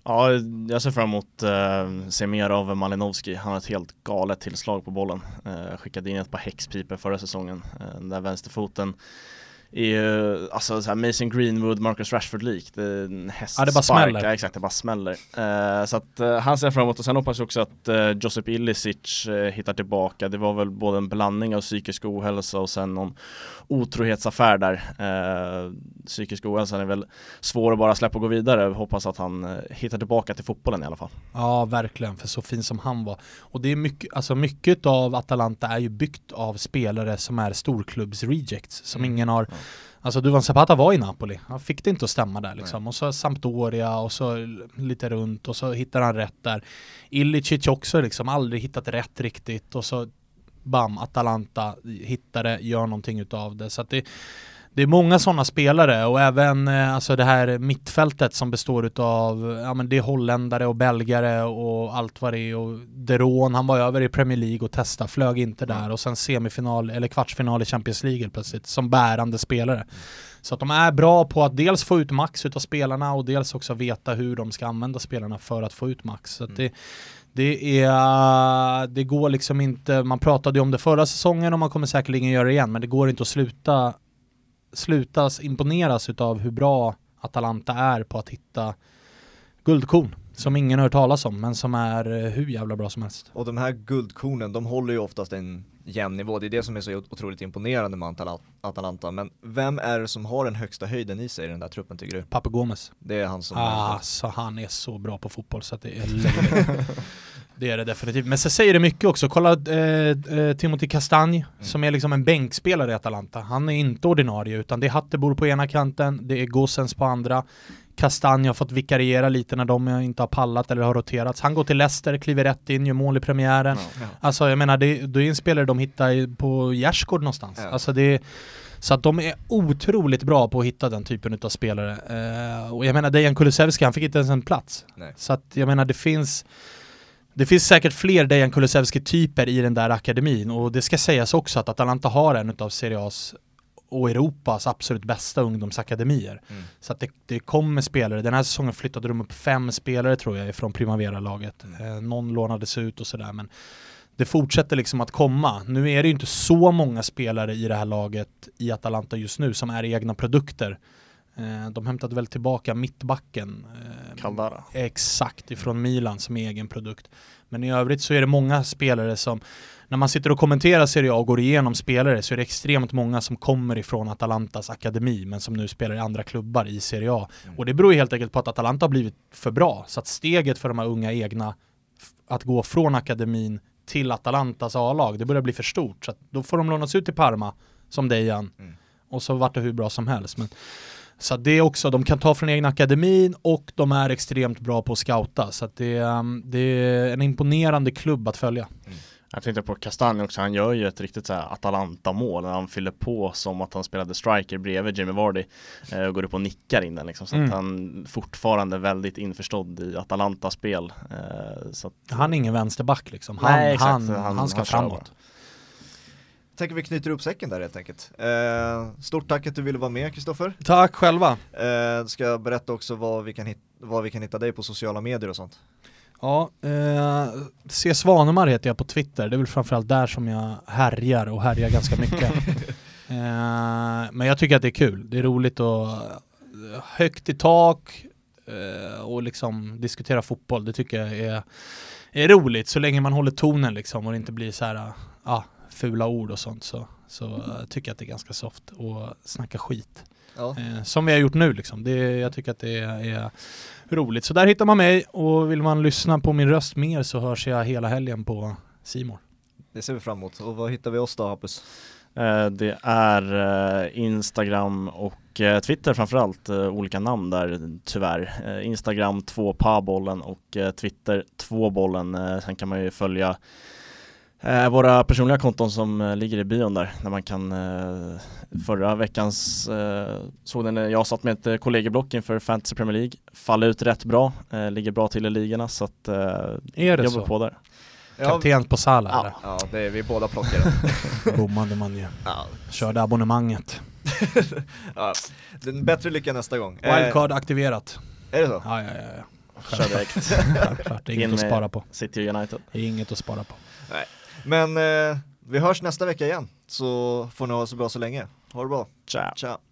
Ja, jag ser fram emot uh, se mer av Malinowski. Han har ett helt galet tillslag på bollen. Uh, skickade in ett par häxpiper förra säsongen. Uh, den där vänsterfoten är ju, alltså så här Mason Greenwood, Marcus Rashford lik. Det är en Ja, det bara smäller. Ja, exakt, det bara smäller. Uh, så att uh, han ser fram emot och sen hoppas jag också att uh, Josip Ilicic uh, hittar tillbaka. Det var väl både en blandning av psykisk ohälsa och sen någon otrohetsaffär där. Uh, psykisk ohälsa är väl svår att bara släppa och gå vidare. Hoppas att han hittar tillbaka till fotbollen i alla fall. Ja, verkligen, för så fin som han var. Och det är mycket, alltså mycket av Atalanta är ju byggt av spelare som är storklubbs rejects, som Mm. ingen har. Alltså Duvan Zapata var i Napoli, han fick det inte att stämma där liksom. Och så Sampdoria och så lite runt och så hittar han rätt där. Ilicic också liksom, aldrig hittat rätt riktigt och så bam, Atalanta hittar det, gör någonting utav det. Så att det, det är många sådana spelare och även eh, alltså det här mittfältet som består utav, ja men det är holländare och belgare och allt vad det är och Deron, han var över i Premier League och testade, flög inte där och sen semifinal eller kvartsfinal i Champions League plötsligt som bärande spelare. Så att de är bra på att dels få ut max utav spelarna och dels också veta hur de ska använda spelarna för att få ut max. Så att det, det är, det går liksom inte, man pratade ju om det förra säsongen och man kommer säkerligen göra det igen, men det går inte att sluta slutas imponeras utav hur bra Atalanta är på att hitta guldkorn som ingen har hört talas om men som är eh, hur jävla bra som helst. Och de här guldkornen, de håller ju oftast en jämn nivå. Det är det som är så otroligt imponerande med Atala- Atalanta. Men vem är det som har den högsta höjden i sig i den där truppen tycker du? Pape Gomes. Det är han som Alltså han är så bra på fotboll så att det är. Det är det definitivt. Men så säger det mycket också. Kolla eh, eh, Timothy Castagne som är liksom en bänkspelare i Atalanta. Han är inte ordinarie utan det är Hattebor på ena kanten, det är Gossens på andra. Castagne har fått vikariera lite när de inte har pallat eller har roterats. Han går till Leicester, kliver rätt in, gör mål i premiären. Ja. Alltså jag menar, det, det är en spelare de hittar på Gärsgård någonstans. Ja. Alltså det, så att de är otroligt bra på att hitta den typen av spelare. Eh, och jag menar Dejan Kulusevski, han fick inte ens en plats. Nej. Så att jag menar det finns det finns säkert fler Dejan Kulusevski-typer i den där akademin och det ska sägas också att Atalanta har en av Serie A's och Europas absolut bästa ungdomsakademier. Mm. Så att det, det kommer spelare, den här säsongen flyttade de upp fem spelare tror jag från Primavera-laget. Eh, någon lånades ut och sådär men det fortsätter liksom att komma. Nu är det ju inte så många spelare i det här laget i Atalanta just nu som är egna produkter. Eh, de hämtade väl tillbaka mittbacken. Eh, Caldara. Exakt, ifrån Milan som egen produkt. Men i övrigt så är det många spelare som, när man sitter och kommenterar Serie A och går igenom spelare så är det extremt många som kommer ifrån Atalantas akademi men som nu spelar i andra klubbar i Serie A. Mm. Och det beror helt enkelt på att Atalanta har blivit för bra. Så att steget för de här unga egna, att gå från akademin till Atalantas A-lag, det börjar bli för stort. Så att då får de lånas ut till Parma, som Dejan. Mm. Och så vart det hur bra som helst. Men, så det är också, de kan ta från egna akademin och de är extremt bra på att scouta. Så att det, är, um, det är en imponerande klubb att följa. Jag tänkte på Castagne också, han gör ju ett riktigt så Atalanta-mål när han fyller på som att han spelade striker bredvid Jamie Vardy eh, och går upp och nickar in den liksom, så Mm. att han fortfarande väldigt införstådd i Atalanta-spel. Eh, så att, Han är ingen vänsterback liksom. Han, Nej, exakt. han, Han- han, ska han framåt. Tänker vi knyter upp säcken där helt enkelt. Eh, stort tack att du ville vara med Kristoffer. Tack själva. Eh, ska jag berätta också vad vi, kan hit- vad vi kan hitta dig på sociala medier och sånt. Ja, eh, C. Svanemar heter jag på Twitter. Det är väl framförallt där som jag härjar och härjar ganska mycket. eh, men jag tycker att det är kul. Det är roligt och högt i tak, eh, och liksom diskutera fotboll. Det tycker jag är, är roligt så länge man håller tonen liksom och det inte blir så här, ja, fula ord och sånt så, så eh, tycker jag att det är ganska soft och snacka skit. Ja. Eh, som vi har gjort nu liksom. Det, jag tycker att det är, är roligt. Så där hittar man mig och vill man lyssna på min röst mer så hörs jag hela helgen på Simor. Det ser vi fram emot. Och vad hittar vi oss då Hampus? Eh, Det är eh, Instagram och eh, Twitter framförallt, eh, olika namn där tyvärr. Eh, Instagram 2 pabollen och eh, Twitter 2 bollen. Eh, Sen kan man ju följa eh, våra personliga konton som eh, ligger i bion där, där man kan eh, förra veckans eh, såg den när jag satt med ett eh, kollegieblock inför Fantasy Premier League, faller ut rätt bra, eh, ligger bra till i ligorna så att eh, Är det jobbar så? på där. Kapten på Salah Ja. eller? Ja, det är vi båda plockade. Bommade man ju. ja. Körde abonnemanget. ja. Det är en bättre lycka nästa gång. Eh, Wildcard aktiverat. är det så? Ja, ja, ja. ja. Kör direkt. Självklart, det är In inget att med- spara på. City United. Det är inget att spara på. Men eh, vi hörs nästa vecka igen. Så får ni ha det så bra så länge. Ha det bra. Ciao. Ciao.